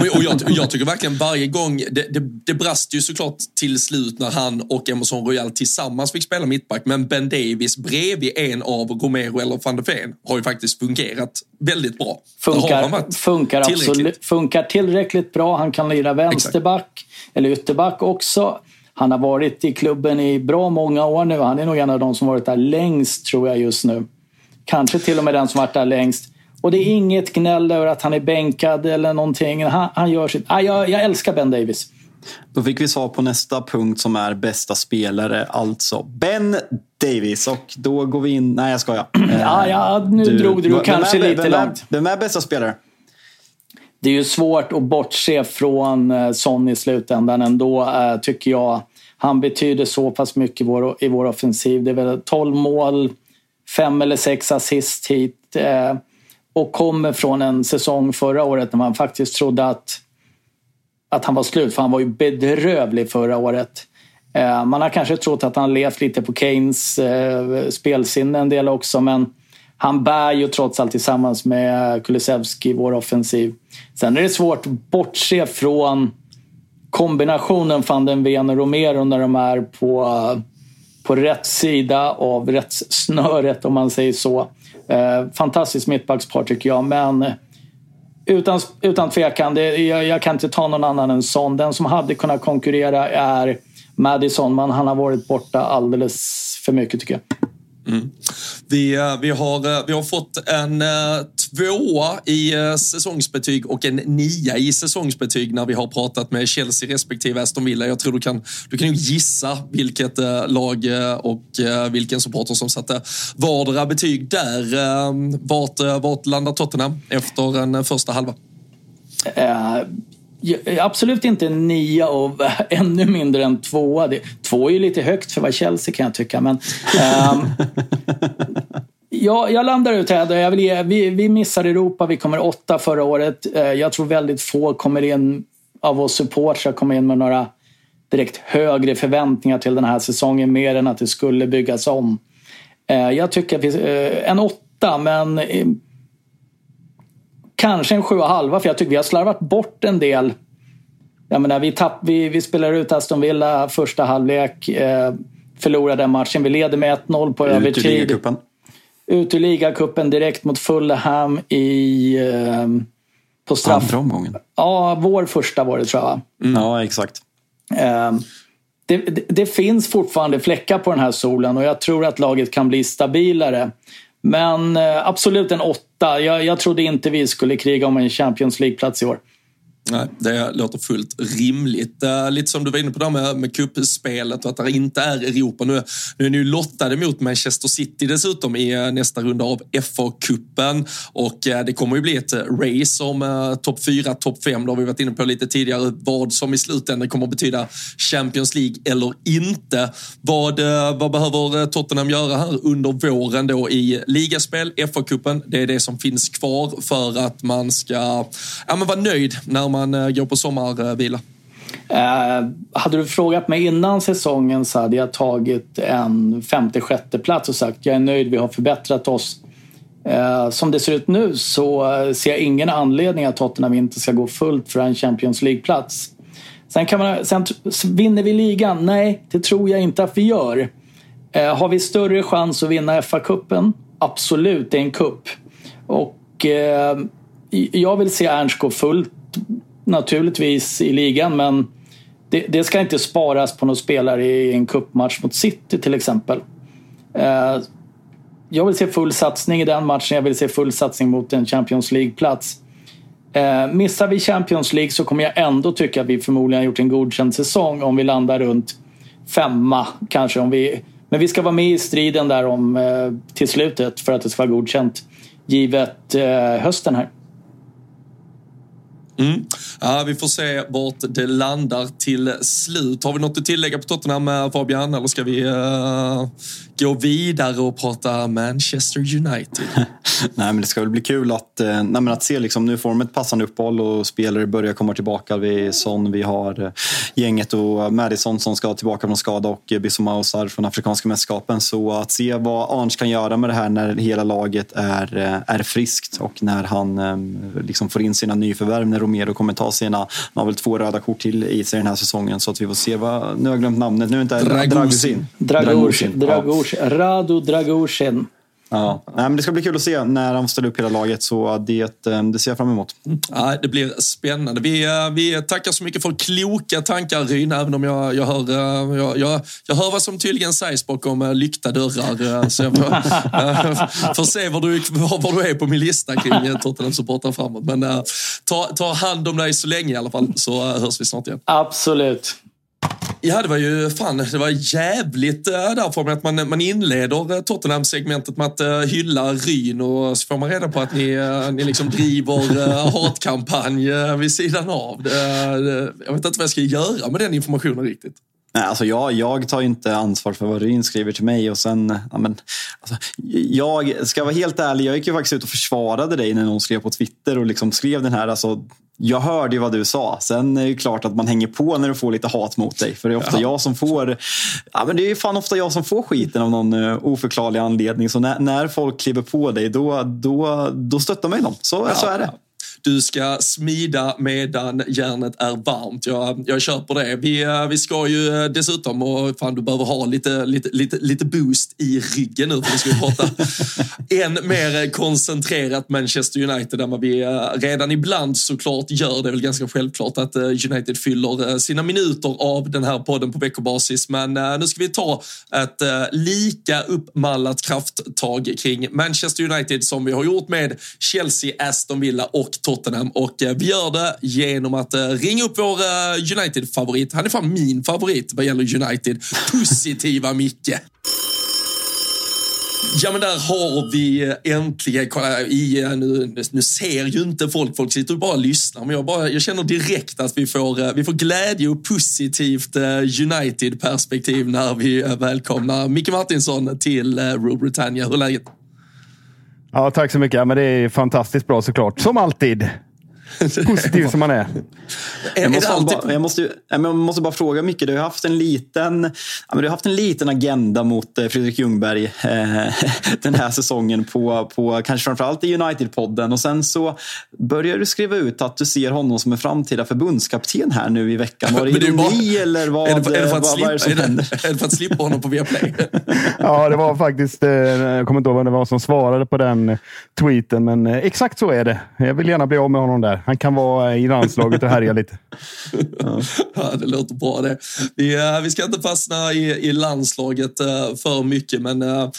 och jag, jag, tycker verkligen varje gång, det, det, det brast ju såklart till slut när han och Emerson Royal tillsammans fick spela mittback, men Ben Davis bredvid en av Romero eller van de Ven har ju faktiskt fungerat väldigt bra. Funkar, funkar, absolut, funkar tillräckligt bra. Han kan lira vänsterback Exakt. eller ytterback också. Han har varit i klubben i bra många år nu. Han är nog en av de som varit där längst tror jag just nu. Kanske till och med den som varit där längst. Och det är inget gnäll över att han är bänkad eller någonting. Han, han gör sitt. Ah, jag, jag älskar Ben Davis. Då fick vi svar på nästa punkt som är bästa spelare, alltså Ben Davis. Och då går vi in... Nej, jag skojar. [CLEARS THROAT] Ja, ja, nu du, drog du kanske är, lite vem långt. Vem är bästa spelare? Det är ju svårt att bortse från eh, Son i slutändan ändå, eh, tycker jag. Han betyder så pass mycket i vår, i vår offensiv. Det är väl 12 mål, fem eller sex assist hit. Eh, och kommer från en säsong förra året när man faktiskt trodde att att han var slut, för han var ju bedrövlig förra året. Eh, man har kanske trott att han levt lite på Keynes eh, spelsinne en del också, men han bär ju trots allt tillsammans med Kulusevski vår offensiv. Sen är det svårt att bortse från kombinationen van den Ven och Romero när de är på, på rätt sida av rättssnöret om man säger så. Eh, fantastiskt mittbackspar tycker jag, men utan, utan tvekan, det, jag, jag, kan inte ta någon annan än Son. Den som hade kunnat konkurrera är Madison, men han har varit borta alldeles för mycket tycker jag. Mm. Vi, eh, vi, har, eh, vi har fått en eh, tvåa i uh, säsongsbetyg och en nia i säsongsbetyg när vi har pratat med Chelsea respektive Aston Villa. Jag tror du kan, du kan nog gissa vilket uh, lag och vilken supporter som satte vardera betyg där. Vart, vart landar Tottenham efter en första halva? Absolut inte en nia och [LAUGHS] ännu mindre än tvåa. Två är ju lite högt för vad Chelsea kan jag tycka. Men, um, [LAUGHS] ja, jag landar ut här. Jag vill ge, vi, vi missar Europa. Vi kommer åtta förra året. Uh, jag tror väldigt få kommer in av oss supportrar kommer in med några direkt högre förväntningar till den här säsongen mer än att det skulle byggas om. Uh, jag tycker att vi, uh, en åtta, men Kanske en sju och halva för jag tycker vi har slarvat bort en del. Jag menar, vi, tapp, vi, vi spelar ut Aston Villa första halvlek. Eh, förlorar den matchen. Vi leder med 1-0 på övertid. Ut ur ligacupen. Direkt mot Fulham i... Eh, på straff. Andra omgången? Ja, vår första var det tror jag. Mm. Ja, exakt. Eh, det, det, det, finns fortfarande fläckar på den här solen och jag tror att laget kan bli stabilare. Men eh, absolut en åtta. Jag, jag trodde inte vi skulle kriga om en Champions League-plats i år. Nej, det låter fullt rimligt. Uh, lite som du var inne på där med, med kuppspelet och att det inte är Europa. Nu, nu är ni ju lottade mot Manchester City dessutom i uh, nästa runda av FA-cupen och uh, det kommer ju bli ett race om uh, topp 4, topp 5. Det har vi varit inne på lite tidigare. Vad som i slutändan kommer att betyda Champions League eller inte. Vad, vad behöver Tottenham göra här under våren då i ligaspel, FA-cupen? Det är det som finns kvar för att man ska ja, men vara nöjd när man man eh, går på sommarvila? Eh, hade du frågat mig innan säsongen så hade jag tagit en femte, sjätte plats och sagt jag är nöjd, vi har förbättrat oss. Eh, som det ser ut nu så ser jag ingen anledning att Tottenham inte ska gå fullt för en Champions League-plats. Sen, kan man, sen vinner vi ligan? Nej, det tror jag inte att vi gör. Eh, har vi större chans att vinna FA-cupen? Absolut, det är en cup. Och eh, jag vill se Ernst gå fullt naturligtvis i ligan men det, det, ska inte sparas på någon spelare i en kuppmatch mot City till exempel. Eh, jag vill se full satsning i den matchen. Jag vill se full satsning mot en Champions League-plats. Eh, missar vi Champions League så kommer jag ändå tycka att vi förmodligen har gjort en godkänd säsong om vi landar runt femma kanske. Om vi, men vi ska vara med i striden där om eh, till slutet för att det ska vara godkänt givet eh, hösten här. Mm. Ja, vi får se vart det landar till slut. Har vi något att tillägga på Tottenham, eh, Fabian? Eller ska vi uh, gå vidare och prata Manchester United? [LAUGHS] nej, men det ska väl bli kul att, uh, nej, att se liksom, nu får de ett passande uppehåll och spelare börjar komma tillbaka. Vi, Son, vi har uh, gänget och Madison som ska tillbaka från skada och uh, Bissouma från Afrikanska mästerskapen. Så att se vad Arns kan göra med det här när hela laget är, är friskt och när han liksom får in sina nyförvärv Romero kommer ta sina, han har väl två röda kort till i sig den här säsongen så att vi får se vad, nu har jag glömt namnet, nu är inte Dragusin. Dragusin. Dragusin. Ja. Radu Dragusin. Ja. Nej, men det ska bli kul att se när de ställer upp hela laget, så det, eh, det ser jag fram emot. Ja, det blir spännande. Vi, eh, vi tackar så mycket för kloka tankar, Ryn, även om jag, jag, hör, eh, jag, jag, jag hör vad som tydligen sägs bakom lyckta dörrar. Så jag får, får se var du, var du är på min lista kring Tottenham-supportrar framåt. Men ta, ta hand om dig så länge i alla fall, så hörs vi snart igen. Absolut. Ja, det var ju fan, det var jävligt eh, äh, därför att man, man inleder eh, Tottenham-segmentet med att äh, hylla Ryn och så får man reda på att ni, äh, ni liksom driver äh, hatkampanj äh, vid sidan av. Det, det, jag vet inte vad jag ska göra med den informationen riktigt. Nej, alltså jag, jag tar inte ansvar för vad Ryn skriver till mig. Och sen, ja, men, alltså, jag ska vara helt ärlig, jag gick ju faktiskt ut och försvarade dig när någon skrev på Twitter och liksom skrev den här alltså, jag hörde ju vad du sa. Sen är det klart att man hänger på när du får lite hat mot dig. För det är ofta ja. jag som får ja, men det är fan ofta jag som får skiten av någon uh, oförklarlig anledning. Så när, när folk kliver på dig, då, då, då stöttar man dem. Så, ja. så är det. Du ska smida medan järnet är varmt. Jag, jag köper det. Vi, eh, vi ska ju eh, dessutom, och fan du behöver ha lite, lite, lite, lite boost i ryggen nu för vi ska prata [LAUGHS] än mer koncentrerat Manchester United än vad vi eh, redan ibland såklart gör. Det är väl ganska självklart att United fyller sina minuter av den här podden på veckobasis. Men nu ska vi ta ett lika uppmallat krafttag kring Manchester United som vi har gjort med Chelsea, Aston Villa och Tottenham och eh, vi gör det genom att eh, ringa upp vår eh, United-favorit. Han är fan min favorit vad gäller United. [LAUGHS] Positiva Micke. Ja, men där har vi äntligen, kolla, i, nu, nu ser ju inte folk, folk sitter och bara lyssnar, men jag, bara, jag känner direkt att vi får, vi får glädje och positivt United-perspektiv när vi välkomnar Micke Martinsson till Rule Britannia. Hur är läget? Ja, tack så mycket. men det är fantastiskt bra såklart. Som alltid. [LAUGHS] Positiv som man är. Jag måste, bara, jag, måste, jag måste bara fråga Micke, du har haft en liten, du har haft en liten agenda mot eh, Fredrik Ljungberg eh, [LAUGHS] den här säsongen på, på kanske framförallt i United-podden och sen så börjar du skriva ut att du ser honom som en framtida förbundskapten här nu i veckan. Var det ironi eller vad, är det, för, är det för att vad, slippa, vad är det som är händer? Är det för att slippa honom på Viaplay? [LAUGHS] ja, det var faktiskt, eh, jag kommer inte ihåg vem det var som svarade på den tweeten, men exakt så är det. Jag vill gärna bli av med honom där. Han kan vara i landslaget och härja lite. Ja. det låter bra det. Vi, eh, vi ska inte fastna i, i landslaget eh, för mycket, men uh,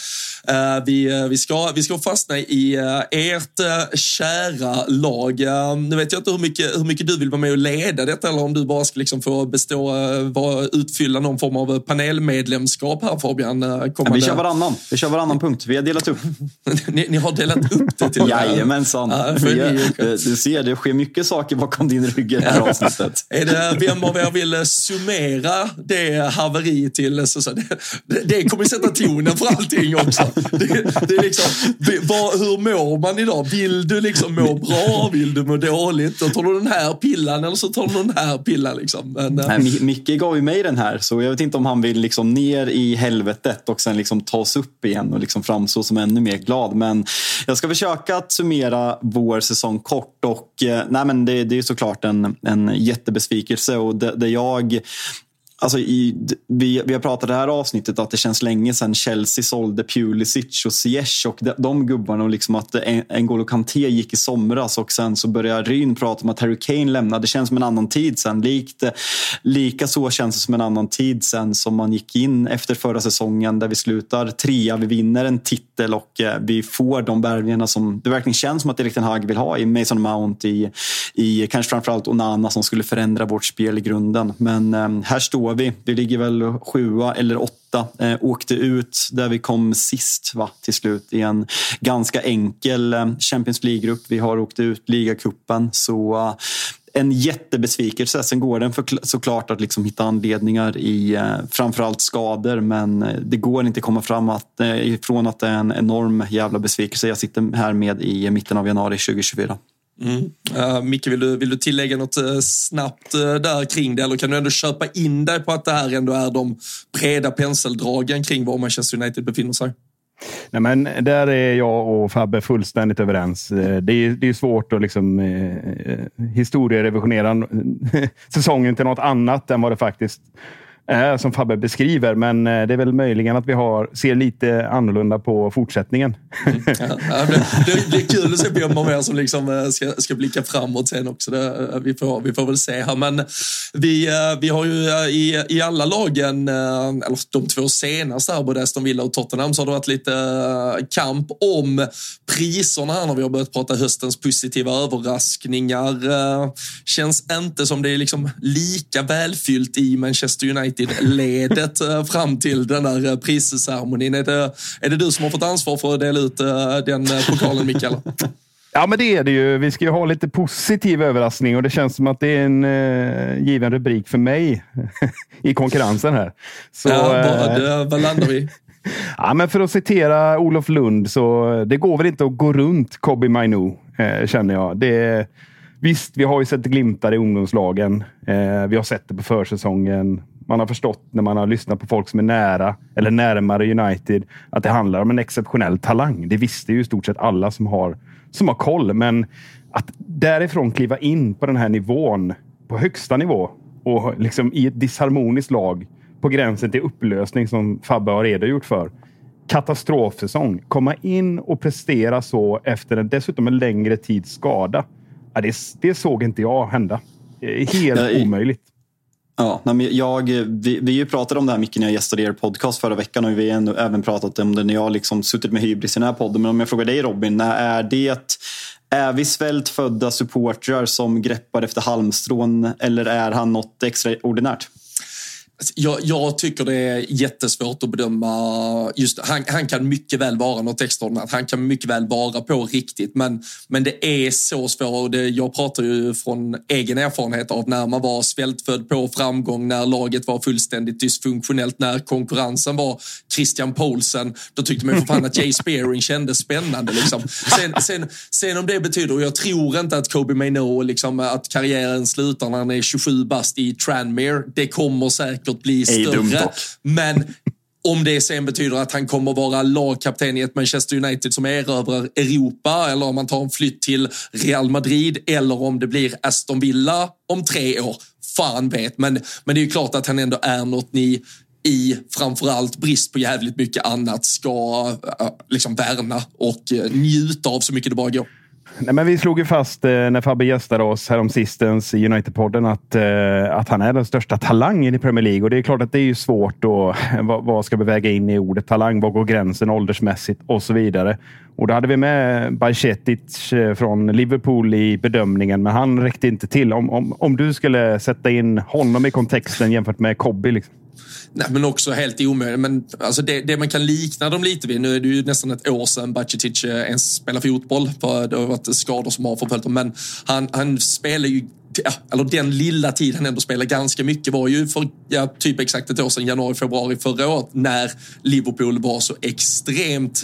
vi, vi, ska, vi ska fastna i ert kära lag. nu vet jag inte hur mycket, hur mycket du vill vara med och leda detta eller om du bara ska liksom få bestå, vara, utfylla någon form av panelmedlemskap här Fabian. Ja, vi kör varannan. Vi kör varannan punkt. Vi har delat upp. [LAUGHS] ni, ni, har delat upp det till Jajamensan. Ja, du ser, det sker mycket saker bakom din rygg i det här avsnittet. [LAUGHS] är det, vem av er vill summera det haveri till... Så, så, det, det kommer sätta tonen för allting också. Det, det är liksom, vad, hur mår man idag? Vill du liksom må bra? Vill du må dåligt? Då tar du den här pillan eller så tar du den här pillan. Liksom. Men, eh, Nej, Micke gav ju mig den här, så jag vet inte om han vill liksom ner i helvetet och sen liksom tas upp igen och liksom framstå som ännu mer glad. Men jag ska försöka att summera vår säsong kort och eh, nej, men det, det är såklart en, en jättebesvikelse och det, det jag Alltså i, vi, vi har pratat i det här avsnittet att det känns länge sedan Chelsea sålde Pulisic och Ziyech och de, de gubbarna och liksom att N'Golo Kanté gick i somras och sen så börjar Ryn prata om att Harry Kane lämnade. Det känns som en annan tid sen. Likt, lika så känns det som en annan tid sen som man gick in efter förra säsongen där vi slutar trea, vi vinner en titel och eh, vi får de värvningarna som det verkligen känns som att Erik Ten Hag vill ha i Mason Mount, i, i kanske framförallt Onana som skulle förändra vårt spel i grunden. Men eh, här står vi. Vi ligger väl sjua eller åtta. Eh, åkte ut där vi kom sist va, till slut i en ganska enkel eh, Champions League-grupp. Vi har åkt ut ligacupen. Så eh, en jättebesvikelse. Sen går den för, såklart att liksom hitta anledningar i eh, framförallt skador men eh, det går inte att komma fram att, eh, ifrån att det är en enorm jävla besvikelse jag sitter här med i mitten av januari 2024. Mm. Uh, Micke, vill du, vill du tillägga något uh, snabbt uh, där kring det? Eller kan du ändå köpa in dig på att det här ändå är de breda penseldragen kring var Manchester United befinner sig? Nej, men där är jag och Fabbe fullständigt överens. Det är, det är svårt att liksom, eh, historierevisionera [LAUGHS] säsongen till något annat än vad det faktiskt eh, som Fabbe beskriver. Men eh, det är väl möjligen att vi har, ser lite annorlunda på fortsättningen. [LAUGHS] Mm. Ja, det, det, det, är kul att se vem av er som liksom eh, ska, ska blicka framåt sen också. Det, eh, vi, får, vi får väl se här. Men vi, eh, vi har ju eh, i, i alla lagen, eller de två senaste här, både Aston Villa och Tottenham, så har det varit lite kamp om priserna här när vi har börjat prata höstens positiva överraskningar. Känns inte som det är liksom lika välfyllt i Manchester United United-ledet eh, fram till den där eh, prisceremonin. Är det, är det du som har fått ansvar för att dela ut eh, den pokalen, Mikael? Ja, men det är det ju. Vi ska ju ha lite positiv överraskning och det känns som att det är en eh, given rubrik för mig [LAUGHS] i konkurrensen här. Så, ja, vad, vad landar vi? [LAUGHS] Ja, men för att citera Olof Lund så det går väl inte att gå runt Kobi Mainu, eh, känner jag. Det, visst, vi har ju sett glimtar i ungdomslagen. Eh, vi har sett det på försäsongen. Man har förstått när man har lyssnat på folk som är nära eller närmare United att det handlar om en exceptionell talang. Det visste ju i stort sett alla som har, som har koll. Men att därifrån kliva in på den här nivån, på högsta nivå och liksom i ett disharmoniskt lag på gränsen till upplösning som Fabbe har redogjort för. Katastrofsäsong. Komma in och prestera så efter en dessutom en längre tids skada. det, det såg inte jag hända. Helt ja, omöjligt. Ja, jag, vi, vi pratade om det här mycket när jag gästade er podcast förra veckan och vi har även pratat om det när jag liksom suttit med hybris i den här podden. Men om jag frågar dig Robin, är det är vi svältfödda supportrar som greppar efter halmstrån eller är han något extraordinärt? Alltså, jag, jag, tycker det är jättesvårt att bedöma. Just, han, han kan mycket väl vara något extraordinärt. Han kan mycket väl vara på riktigt. Men, men det är så svårt. Och det, jag pratar ju från egen erfarenhet av när man var svältfödd på framgång, när laget var fullständigt dysfunktionellt, när konkurrensen var Christian Poulsen. Då tyckte man för fan att Jay Spearing kändes spännande. Liksom. Sen, sen, sen om det betyder, och jag tror inte att Kobe Maino, liksom, att karriären slutar när han är 27 bast i Tranmere. Det kommer säkert säkert bli större. Men om det sen betyder att han kommer vara lagkapten i ett Manchester United som erövrar Europa eller om han tar en flytt till Real Madrid eller om det blir Aston Villa om tre år. Fan vet, men, men det är ju klart att han ändå är något ni i framförallt brist på jävligt mycket annat ska uh, liksom värna och uh, njuta av så mycket det bara går. Nej, men vi slog ju fast eh, när Fabbe gästade oss häromsistens i United-podden att, eh, att han är den största talangen i Premier League. Och det är klart att det är ju svårt Och, eh, Vad, vad ska vi väga in i ordet talang? Var går gränsen åldersmässigt och så vidare? Och då hade vi med Bajcetic eh, från Liverpool i bedömningen, men han räckte inte till. Om, om, om du skulle sätta in honom i kontexten jämfört med Kobby. Liksom. Nej, men också helt omöjligt. Men alltså det, det, man kan likna dem lite vid, nu är det ju nästan ett år sedan Bacicic eh, ens spelade fotboll, för det har varit skador som har förföljt honom, men han, han spelar ju ja, eller den lilla tid han ändå spelade ganska mycket var ju för ja, typ exakt ett år sedan, januari, februari förra året, när Liverpool var så extremt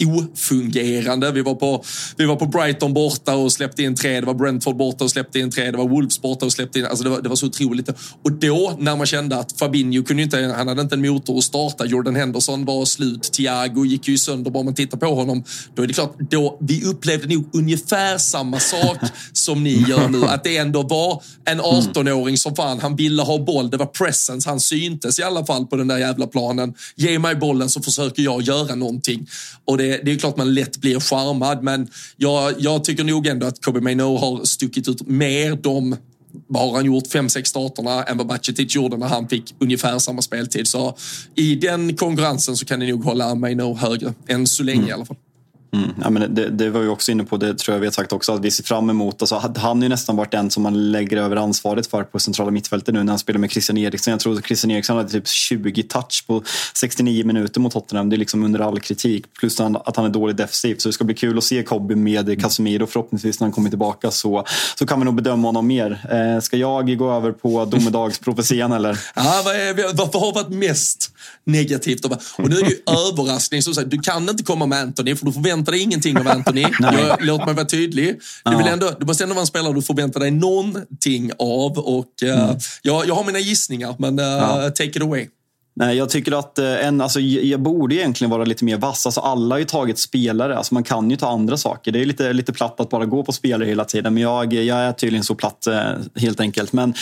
ofungerande. Vi var, på, vi var på Brighton borta och släppte in tre. Det var Brentford borta och släppte in tre. Det var Wolves borta och släppte in. Alltså det, var, det var så otroligt. Och då, när man kände att Fabinho kunde inte, han hade inte en motor att starta. Jordan Henderson var slut. Thiago gick ju sönder bara man tittar på honom. Då är det klart, då, vi upplevde nog ungefär samma sak [LAUGHS] som ni gör nu. Att det ändå var en 18-åring som fan, han ville ha boll. Det var presence. Han syntes i alla fall på den där jävla planen. Ge mig bollen så försöker jag göra någonting. Och det det, det är klart man lätt blir charmad, men jag, jag tycker nog ändå att Kobe Maino har stuckit ut mer de vad har han gjort, fem, sex starterna än vad Bacetic gjorde när han fick ungefär samma speltid. Så i den konkurrensen så kan ni nog hålla Maino högre, än så länge mm. i alla fall. Mm. Ja, men det, det var vi också inne på, det tror jag vi har sagt också, att vi ser fram emot. Alltså, han har ju nästan varit den som man lägger över ansvaret för på centrala mittfältet nu när han spelar med Christian Eriksen. Jag tror att Christian Eriksen hade typ 20 touch på 69 minuter mot Tottenham. Det är liksom under all kritik. Plus att han är dålig defensivt. Så det ska bli kul att se Kobby med Casemiro. Förhoppningsvis när han kommer tillbaka så, så kan vi nog bedöma honom mer. Eh, ska jag gå över på domedagsprofetian [LAUGHS] eller? Ja, vad, är, vad har varit mest negativt? Och nu är det ju [LAUGHS] överraskning. Så du kan inte komma med Anthony för du förväntar förväntar dig ingenting av Anthony. [LAUGHS] jag, låt mig vara tydlig. Du, vill ändå, du måste ändå vara en spelare du förväntar dig någonting av. Och, uh, mm. jag, jag har mina gissningar, men uh, ja. take it away. Nej, jag tycker att eh, en, alltså, jag borde egentligen vara lite mer vass. Alltså, alla har ju tagit spelare. Alltså, man kan ju ta andra saker. Det är lite, lite platt att bara gå på spelare hela tiden. Men jag, jag är tydligen så platt helt enkelt. Men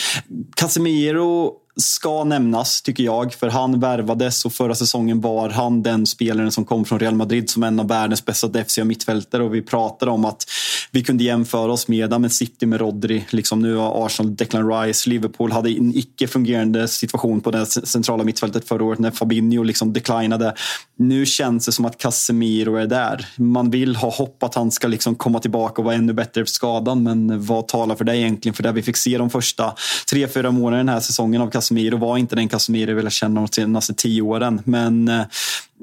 Casemiro ska nämnas, tycker jag. För han värvades och förra säsongen var han den spelaren som kom från Real Madrid som en av världens bästa defensiva mittfältare. Och vi pratade om att vi kunde jämföra oss med, City med Rodri. Liksom nu har Arsenal Declan Rice. Liverpool hade en icke fungerande situation på det centrala mittfältet förra året när Fabinho liksom declinade. Nu känns det som att Casemiro är där. Man vill ha hopp att han ska liksom komma tillbaka och vara ännu bättre efter skadan. Men vad talar för det egentligen? För det vi fick se de första tre, fyra månaderna den här säsongen av Casemiro var inte den Casemiro jag ville känna de senaste tio åren. Men eh,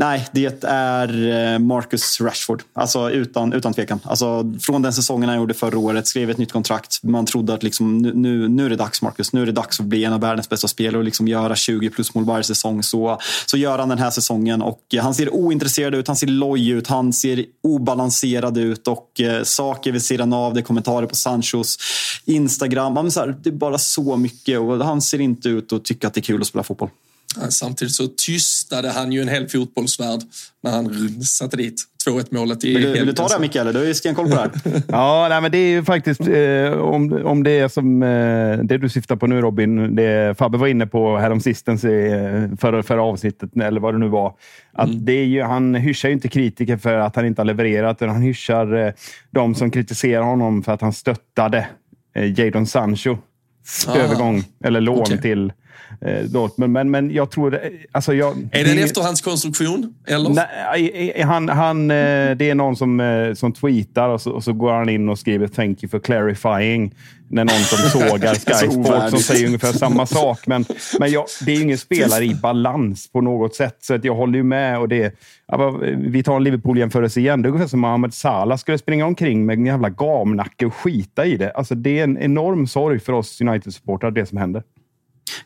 Nej, det är eh, Marcus Rashford. Alltså utan, utan tvekan. Alltså, från den säsongen han gjorde förra året, skrev ett nytt kontrakt. Man trodde att liksom, nu, nu är det dags Marcus. Nu är det dags att bli en av världens bästa spelare och liksom göra 20 plus mål varje säsong. Så, så gör han den här säsongen och eh, han ser ointresserad ut, han ser loj ut, han ser obalanserad ut och eh, saker vid sidan av det, kommentarer på Sanchos Instagram. Men så här, det är bara så mycket och han ser inte ut att tycka att det är kul att spela fotboll. Samtidigt så tystade han ju en hel fotbollsvärld när han satte dit 2-1 målet i Vill du, vill du ta det här Mikael? Du har ju stenkoll på det här. [LAUGHS] ja, nej, men det är ju faktiskt eh, om, om det är som eh, det du syftar på nu Robin, det Fabbe var inne på häromsistens eh, förra, förra avsnittet, eller vad det nu var. Att mm. det är ju, han hyschar ju inte kritiker för att han inte har levererat, utan han hyschar eh, de som kritiserar honom för att han stöttade eh, Jadon Sancho ah. övergång eller lån okay. till eh, Dortmund. Men, men jag tror... Alltså jag, är det en efterhandskonstruktion? Eller? Nej, han, han, eh, det är någon som, eh, som tweetar och så, och så går han in och skriver “Thank you for clarifying” när någon som [LAUGHS] sågar Sky Sports som säger ungefär samma sak. Men, men jag, det är ingen spelare i balans på något sätt, så att jag håller ju med. Och det, vi tar en Liverpool-jämförelse igen. Det är ungefär som Mohamed Salah skulle springa omkring med en jävla gamnacke och skita i det. Alltså, det är en enorm sorg för oss United-supportrar, det som händer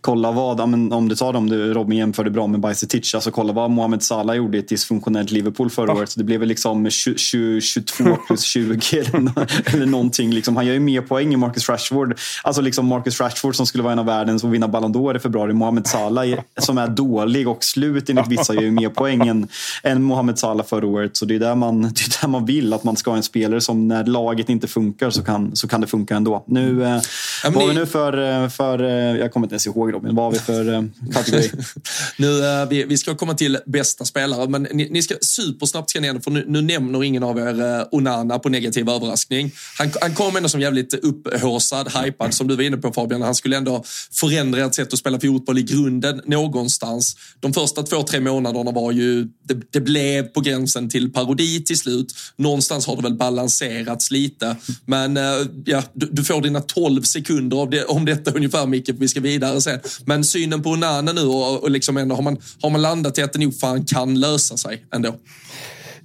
kolla vad, om du tar dem du Robin jämförde bra med Bajsetic, alltså kolla vad Mohamed Salah gjorde i ett dysfunktionellt Liverpool förra året. Så det blev väl liksom 20, 22 [LAUGHS] plus 20 eller, eller någonting. Liksom. Han gör ju mer poäng än Marcus Rashford. Alltså liksom Marcus Rashford som skulle vara en av världens och vinna Ballon d'Or i februari. Mohamed Salah som är dålig och slut enligt vissa gör ju mer poäng än, än Mohamed Salah förra året. Så det är, där man, det är där man vill att man ska ha en spelare som när laget inte funkar så kan, så kan det funka ändå. Nu, eh, vad har vi nu för, eh, för, eh, jag kommer inte ens ihåg Robin, vad har vi för eh, kategori? [LAUGHS] nu, eh, vi, vi ska komma till bästa spelare, men ni, ni ska supersnabbt ska ni ändå, för nu, nu nämner ingen av er eh, Onana på negativ överraskning. Han, han kom ändå som jävligt upphåsad, hypad, som du var inne på Fabian. Han skulle ändå förändra ett sätt att spela fotboll i grunden någonstans. De första två, tre månaderna var ju, det, det blev på gränsen till parodi till slut. Någonstans har det väl balanserats lite, men ja, du, du får dina 12 sekunder av det, om detta ungefär Micke, vi ska vidare sen. Men synen på Onana nu och, och liksom ändå, har, man, har man landat i att det nog fan kan lösa sig ändå?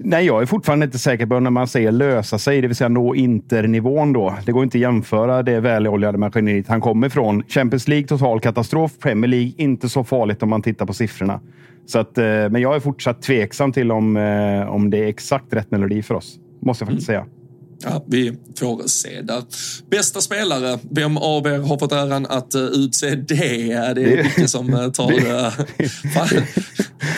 Nej, jag är fortfarande inte säker på när man säger lösa sig, det vill säga nå Inter-nivån då. Det går inte att jämföra det väloljade maskineriet han kommer ifrån. Champions League total katastrof, Premier League inte så farligt om man tittar på siffrorna. Så att, eh, men jag är fortsatt tveksam till om, eh, om det är exakt rätt melodi för oss, måste jag faktiskt mm. säga. Ja, vi får se där. Bästa spelare, vem av er har fått äran att uh, utse det? Det är mycket som uh, tar... Uh,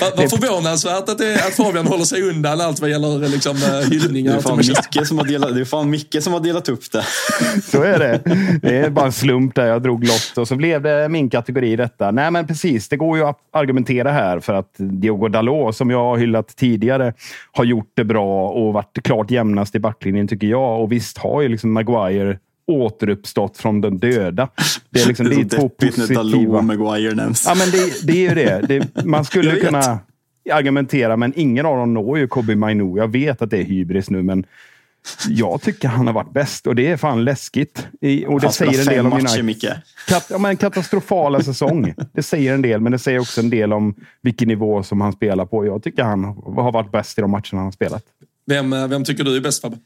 vad förvånansvärt att, det, att Fabian håller sig undan allt vad gäller liksom, hyllningar. Det är, fan Micke som har delat, det är fan Micke som har delat upp det. Så är det. Det är bara en slump där jag drog lott och så blev det min kategori detta. Nej men precis, det går ju att argumentera här för att Diogo Dalot, som jag har hyllat tidigare, har gjort det bra och varit klart jämnast i backlinjen tycker jag. Och visst har ju liksom Maguire återuppstått från de döda. Det är, liksom, det är, det är två positiva... Maguire nämns. Ja, men det, det är ju det. det man skulle kunna argumentera, men ingen av dem når ju Kobe Mainu. Jag vet att det är hybris nu, men jag tycker han har varit bäst och det är fan läskigt. I, och det han säger en del om United. Micke. Kat, ja, men katastrofala säsong. Det säger en del, men det säger också en del om vilken nivå som han spelar på. Jag tycker han har varit bäst i de matcherna han har spelat. Vem, eh, vem tycker du är bäst Fabbe?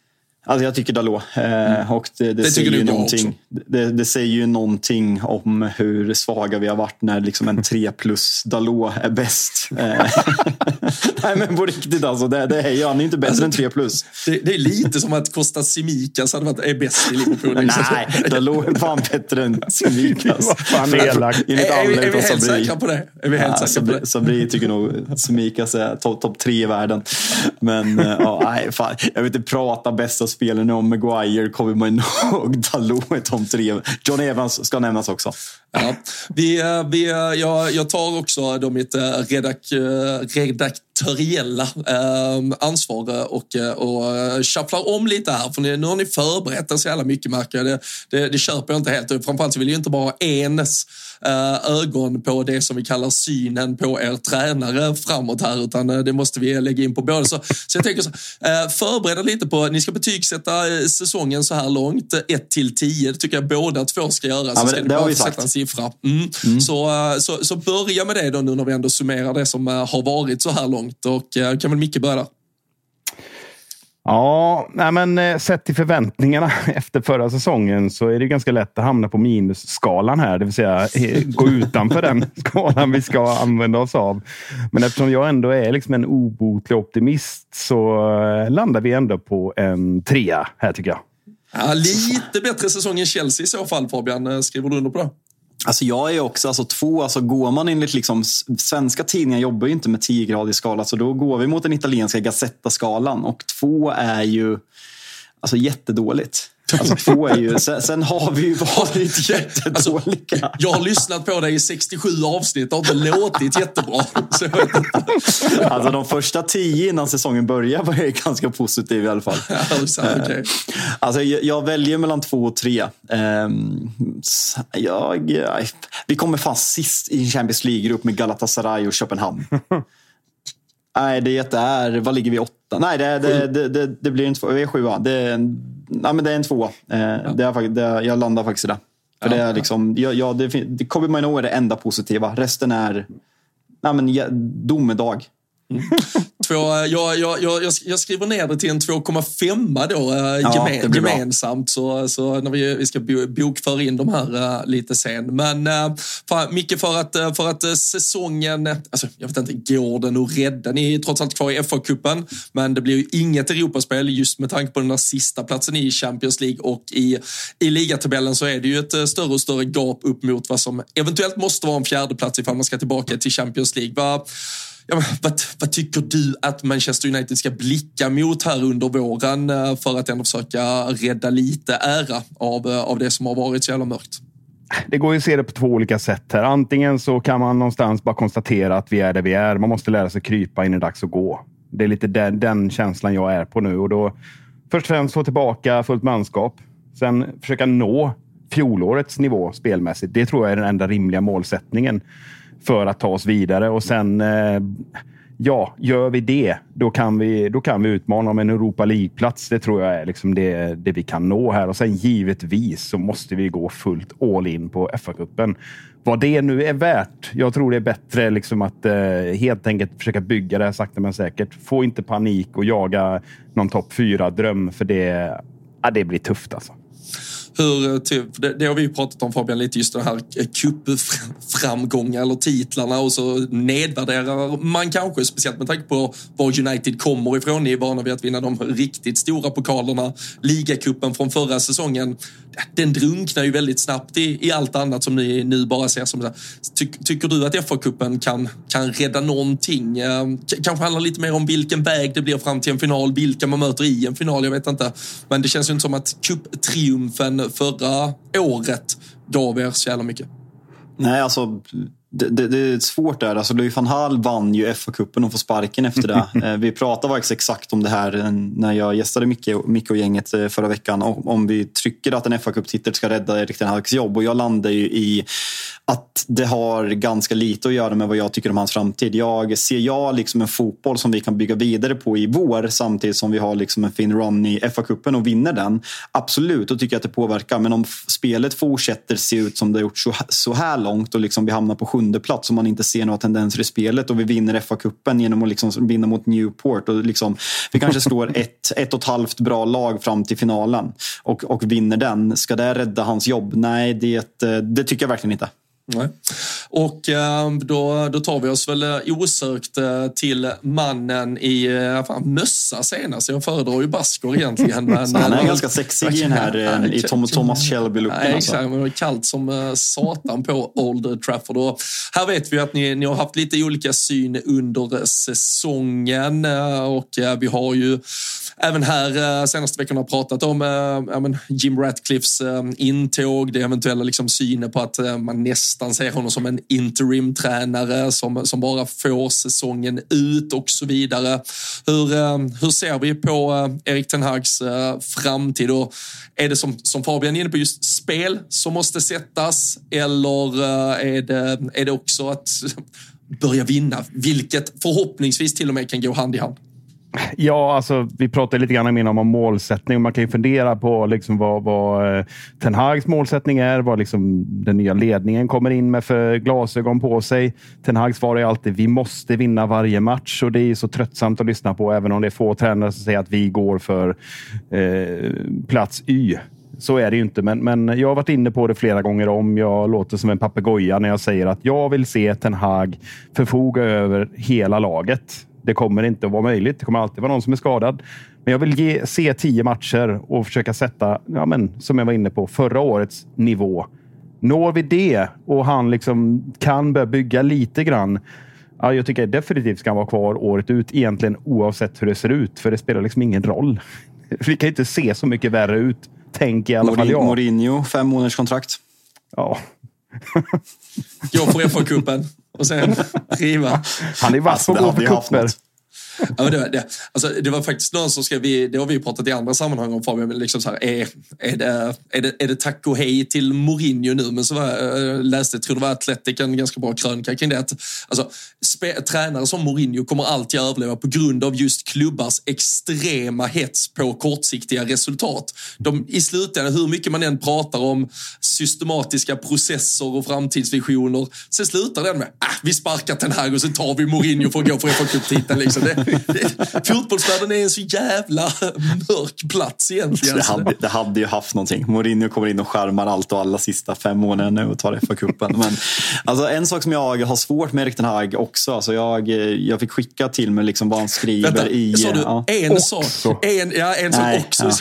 Alltså jag tycker Dalot. Eh, mm. och det, det, det säger ju någonting, det, det, säger ju någonting om hur svaga vi har varit när liksom en 3 plus Dalot är bäst. [LAUGHS] [LAUGHS] Nej, men på riktigt alltså. Det, det är ju, han är inte bättre alltså, än 3 plus. Det, det, är lite som att Kostas Simikas hade varit, är bäst i Liverpool. Nej, Dalot är fan bättre än Simikas. [LAUGHS] fan elakt. Är, är, är, är vi helt säkra på det? Är vi helt ja, säkra på det? Sabri tycker nog Simikas är topp top tre i världen. Men eh, ja, nej, fan. jag vill inte prata bästa spelen om Maguire, Kobe Minogue, [LAUGHS] Dalot är topp tre. John Evans ska nämnas också. Ja, vi, eh, vi, eh, jag, jag tar också då mitt redak, redak that's terriella eh, ansvar och, och shufflar om lite här. För nu har ni förberett er så jävla mycket märker jag. Det, det, det köper jag inte helt. Framförallt så vill jag inte bara ens eh, ögon på det som vi kallar synen på er tränare framåt här, utan eh, det måste vi lägga in på båda. Så, så jag tänker så, eh, förbereda lite på, ni ska betygsätta eh, säsongen så här långt, 1 till 10. Det tycker jag båda två ska göra. Ja, så ska det har vi sagt. en siffra. Mm. Mm. Så, så, så börja med det då nu när vi ändå summerar det som har varit så här långt och kan väl Micke börja där? Ja, nej men eh, sett till förväntningarna [LAUGHS] efter förra säsongen så är det ganska lätt att hamna på minusskalan här, det vill säga eh, gå utanför den [LAUGHS] skalan vi ska använda oss av. Men eftersom jag ändå är liksom en obotlig optimist så eh, landar vi ändå på en trea här tycker jag. Ja, lite bättre säsong än Chelsea i så fall Fabian. Skriver du under på det? Alltså jag är också alltså två, alltså går man enligt liksom, svenska tidningar jobbar ju inte med 10-gradig skala så då går vi mot den italienska Gazzetta-skalan och två är ju alltså jättedåligt. Alltså två är ju, sen, sen har vi ju varit [LAUGHS] jättedåliga. Alltså, jag har lyssnat på dig i 67 avsnitt och inte låtit jättebra. alltså de första tio innan säsongen börjar var jag ganska positiv i alla fall. Alltså, okay. alltså, jag, jag, väljer mellan två och tre. Um, jag, vi kommer fast sist i en Champions League-grupp med Galatasaray och Köpenhamn. [LAUGHS] Nej, det är... Vad ligger vi? Åtta? Nej, det, det, det, det, det blir inte. Vi är sjua. Det, nej, men det är en tvåa. Eh, ja. det är, det, jag landar faktiskt i det. För ja, det är liksom, ja, ja, det, Kobe Mino är det enda positiva. Resten är nej, men, domedag. Mm. Två, jag, jag, jag, jag skriver ner det till en 2,5 då, eh, ja, gemen, gemensamt. Så, så när vi, vi ska bokföra in de här uh, lite sen. Men uh, för, Micke, för att, för att säsongen, alltså, jag vet inte, går den att rädda? Ni är trots allt kvar i FA-cupen, men det blir ju inget Europaspel just med tanke på den där sista platsen i Champions League och i, i ligatabellen så är det ju ett större och större gap upp mot vad som eventuellt måste vara en fjärde plats ifall man ska tillbaka till Champions League. Va, Ja, vad, vad, tycker du att Manchester United ska blicka mot här under våren eh, för att ändå försöka rädda lite ära av, eh, av det som har varit så jävla mörkt? Det går ju att se det på två olika sätt. här. Antingen så kan man någonstans bara konstatera att vi är där vi är. Man måste lära sig krypa innan det är dags att gå. Det är lite den, den känslan jag är på nu. Och då, först och främst få tillbaka fullt manskap. Sen försöka nå fjolårets nivå spelmässigt. Det tror jag är den enda rimliga målsättningen för att ta oss vidare. Och sen, eh, ja, gör vi det, då kan vi, då kan vi utmana om en Europa League-plats. Det tror jag är liksom det, det vi kan nå här. Och sen givetvis så måste vi gå fullt all in på FA-cupen. Vad det nu är värt. Jag tror det är bättre liksom att eh, helt enkelt försöka bygga det här sakta men säkert. Få inte panik och jaga någon topp fyra dröm för det, ja, det blir tufft alltså hur, eh, typ, det, det, har vi ju pratat om Fabian lite, just det här eh, cupframgångar eller titlarna och så nedvärderar man kanske, speciellt med tanke på var United kommer ifrån. Ni är vana vid att vinna de riktigt stora pokalerna. Ligacupen från förra säsongen, den drunknar ju väldigt snabbt i, i allt annat som ni nu bara ser som... Ty, tycker du att FA-cupen kan, kan rädda någonting? Eh, kanske handlar lite mer om vilken väg det blir fram till en final, vilka man möter i en final, jag vet inte. Men det känns ju inte som att cuptriumfen förra året gav er så jävla mycket. Nej, alltså det, det, det, är svårt där. Alltså, Louis van Hall vann ju FA-cupen och får sparken efter det. [LAUGHS] Eh, vi pratade faktiskt exakt om det här eh, när jag gästade Micke, Micke och gänget eh, förra veckan. Om vi trycker att en FA-cuptitel ska rädda Erik Ten Hags jobb. Och jag landar ju i att det har ganska lite att göra med vad jag tycker om hans framtid. Jag ser jag liksom en fotboll som vi kan bygga vidare på i vår samtidigt som vi har liksom en fin run i FA-cupen och vinner den. Absolut, då tycker jag att det påverkar. Men om spelet fortsätter se ut som det har gjort så, här långt och liksom vi hamnar på sjunde plats och man inte ser några tendenser i spelet och vi vinner FA-cupen genom att liksom vinna mot Newport och liksom, vi kanske slår [LAUGHS] ett, ett och ett halvt bra lag fram till finalen och, och vinner den. Ska det rädda hans jobb? Nej, det, det tycker jag verkligen inte. Nej. Och eh, då, då tar vi oss väl osökt eh, till mannen i eh, fan, mössa senast. Jag föredrar ju basker egentligen. [LAUGHS] Men, han är ganska sexig i den här [LAUGHS] i Tom, Thomas Shelby-looken. Alltså. Exakt, kallt som satan på Old Trafford. Och här vet vi att ni, ni har haft lite olika syn under säsongen och vi har ju även här senaste veckorna pratat om äh, Jim Ratcliffes äh, intåg, det eventuella liksom, synen på att man nästan ser honom som en interimtränare som, som bara får säsongen ut och så vidare. Hur, eh, hur ser vi på eh, Erik Ten Hags eh, framtid? Och är det som, som Fabian är inne på, just spel som måste sättas eller är det, är det också att börja vinna, vilket förhoppningsvis till och med kan gå hand i hand? Ja, alltså, vi pratade lite grann om målsättning. Man kan ju fundera på liksom vad, vad eh, Ten Hags målsättning är, vad liksom den nya ledningen kommer in med för glasögon på sig. Ten Hag svarar ju alltid vi måste vinna varje match och det är så tröttsamt att lyssna på, även om det är få tränare som säger att vi går för eh, plats Y. Så är det ju inte, men, men jag har varit inne på det flera gånger om. Jag låter som en papegoja när jag säger att jag vill se Ten Hag förfoga över hela laget. Det kommer inte att vara möjligt. Det kommer alltid vara någon som är skadad. Men jag vill ge, se tio matcher och försöka sätta, ja, men, som jag var inne på, förra årets nivå. Når vi det och han liksom kan börja bygga lite grann. Ja, jag tycker definitivt ska han vara kvar året ut, egentligen oavsett hur det ser ut. För det spelar liksom ingen roll. [LAUGHS] Vi kan inte se så mycket värre ut, tänker i alla fall jag. Mourinho, fem månaders kontrakt. Ja. [LAUGHS] Gå för FA-cupen och sen [LAUGHS] riva. Han är vass på att gå för kupper. Ja, det, det, alltså, det var faktiskt någon som skrev, det har vi pratat i andra sammanhang om Fabian, liksom så här, är, är, det, är, det, är det tack och hej till Mourinho nu? Men så var, jag läste, jag tror det var Atletic, en ganska bra krönika kring det. Att, alltså, spe, tränare som Mourinho kommer alltid överleva på grund av just klubbars extrema hets på kortsiktiga resultat. De, I slutändan, hur mycket man än pratar om systematiska processer och framtidsvisioner, så slutar den med ah, vi sparkar den här och så tar vi Mourinho för att gå för FA-cuptiteln. Liksom. [LAUGHS] Fotbollsvärlden är en så jävla mörk plats egentligen. Det hade, det hade ju haft någonting. Mourinho kommer in och skärmar allt och alla sista fem månaderna nu och tar FA-cupen. Men alltså, en sak som jag har svårt med Erik Ten Hag också. Alltså, jag, jag fick skicka till mig liksom vad han skriver Vänta, i... Sa du ja. en också. sak? En, ja, en sak Nej, också.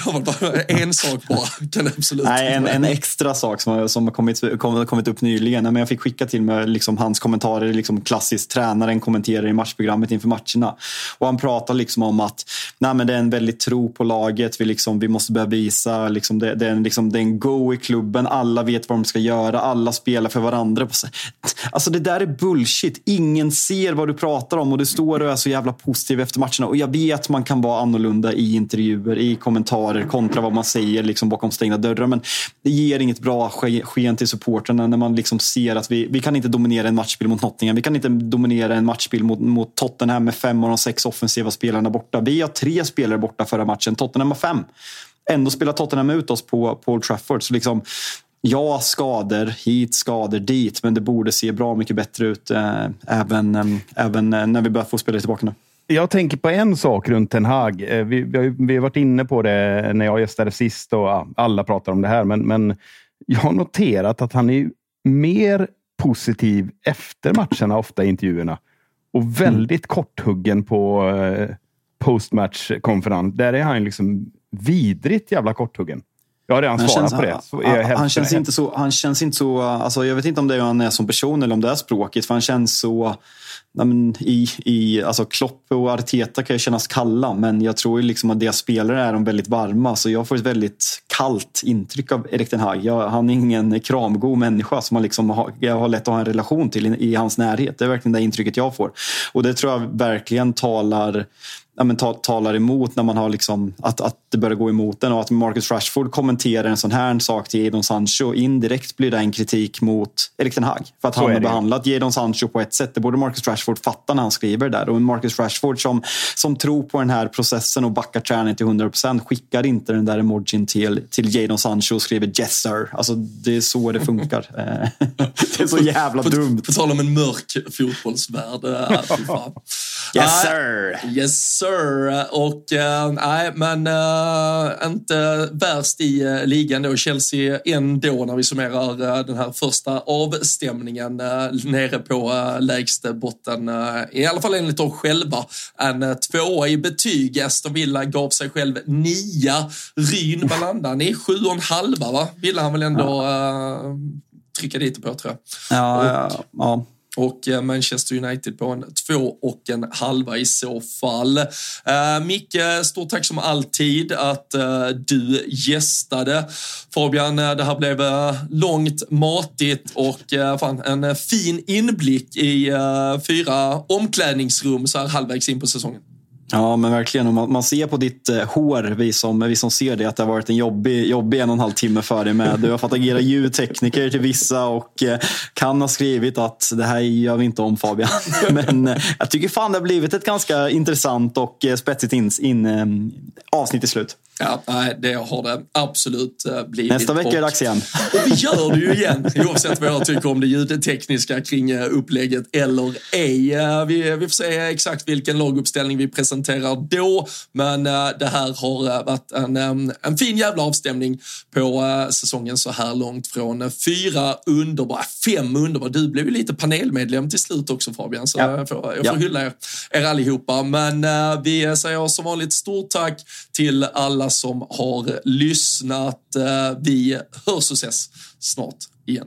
Ja. En sak bara kan absolut Nej, en, en extra sak som, som har kommit, kommit upp nyligen. Men jag fick skicka till mig liksom hans kommentarer. Liksom klassiskt tränaren kommenterar i matchprogrammet inför matcherna. Och han pratar liksom om att nej, men det är en väldigt tro på laget. Vi, liksom, vi måste börja visa. Liksom, det, det, är en, liksom, det är en go i klubben. Alla vet vad de ska göra. Alla spelar för varandra. Alltså det där är bullshit. Ingen ser vad du pratar om och du står och är så jävla positiv efter matcherna. Och jag vet man kan vara annorlunda i intervjuer, i kommentarer kontra vad man säger liksom bakom stängda dörrar. Men det ger inget bra sken till supporterna när man liksom ser att vi, vi kan inte dominera en matchbild mot Nottingham. Vi kan inte dominera en matchbild mot, mot Tottenham med fem av de sex offensiva spelarna borta. Vi har tre spelare borta förra matchen, Tottenham har fem. Ändå spelar Tottenham ut oss på, Paul Trafford. Så liksom, ja, skador hit, skador dit, men det borde se bra mycket bättre ut eh, även, eh, även eh, när vi börjar få spelare tillbaka nu. Jag tänker på en sak runt Ten Hag. Eh, vi, vi, har, vi har varit inne på det när jag gästade sist och ja, alla pratar om det här, men, men jag har noterat att han är mer positiv efter matcherna ofta i intervjuerna. Och väldigt mm. korthuggen på eh, postmatchkonferens. Där är han liksom vidrigt jävla korthuggen. Jag har redan svarat känns, på det. Han, han, känns inte så, han känns inte så... Alltså jag vet inte om det är hur han är som person eller om det är språket. För han känns så men, i, i, alltså Klopp och Arteta kan ju kännas kalla, men jag tror ju liksom att deras spelare är de väldigt varma. Så jag får ett väldigt kallt intryck av Erik Ten Hag. Jag, han är ingen kramgod människa som man liksom har, jag har lätt att ha en relation till i, i hans närhet. Det är verkligen det intrycket jag får. Och det tror jag verkligen talar ja, men, talar emot när man har liksom, att, att det börjar gå emot den och att Marcus Rashford kommenterar en sån här sak till Jadon Sancho. Indirekt blir det en kritik mot Erik Ten Hag för att Så han har behandlat Jadon Sancho på ett sätt. Det borde Marcus Rashford fattar när han skriver där. Och Marcus Rashford som, som tror på den här processen och backar träningen till 100% skickar inte den där emojin till, till Jadon Sancho och skriver yes sir. Alltså det är så det funkar. [LAUGHS] Det är så jävla på, dumt. På tal om en mörk fotbollsvärld. Äh. [LAUGHS] Yes sir! Yes sir. Och äh, nej, men äh, inte värst i äh, ligan då. Chelsea ändå när vi summerar den här första avstämningen nere på lägsta botten. I alla fall enligt dem själva. En tvåa i betyg. Aston Villa gav sig själv nia. Ryn, vad landade han i? Sju och en halva va? Ville han väl ändå trycka dit på tror jag. Ja, ja, ja. Och eh, Manchester United på en två och en halva i så fall. Eh, Micke, stort tack som alltid att eh, du gästade. Fabian, eh, det här blev eh, långt, matigt och eh, fan, en fin inblick i eh, fyra omklädningsrum så här halvvägs in på säsongen. Ja, men verkligen. Och man, man ser på ditt eh, hår, vi som, vi som ser det, att det har varit en jobbig, jobbig en och en halv timme för dig med. Du har fått agera ljudtekniker till vissa och eh, kan ha skrivit att det här gör vi inte om Fabian. [LAUGHS] Men eh, jag tycker fan det har blivit ett ganska intressant och eh, spetsigt in, in, avsnitt till slut. Ja, nej, det har det absolut eh, blivit. Nästa vecka är det dags igen. [LAUGHS] Och vi gör det ju igen, oavsett vad jag tycker om det ljudtekniska kring eh, upplägget eller ej. Eh, Vi, vi får se exakt vilken laguppställning vi presenterar då, men det här har varit en, en fin jävla avstämning på säsongen så här långt från fyra underbara, fem underbara. Du blev ju lite panelmedlem till slut också Fabian, så Ja. jag får, jag får Ja. hylla er, er allihopa. Men vi säger som vanligt stort tack till alla som har lyssnat. Eh, vi hörs och ses snart igen.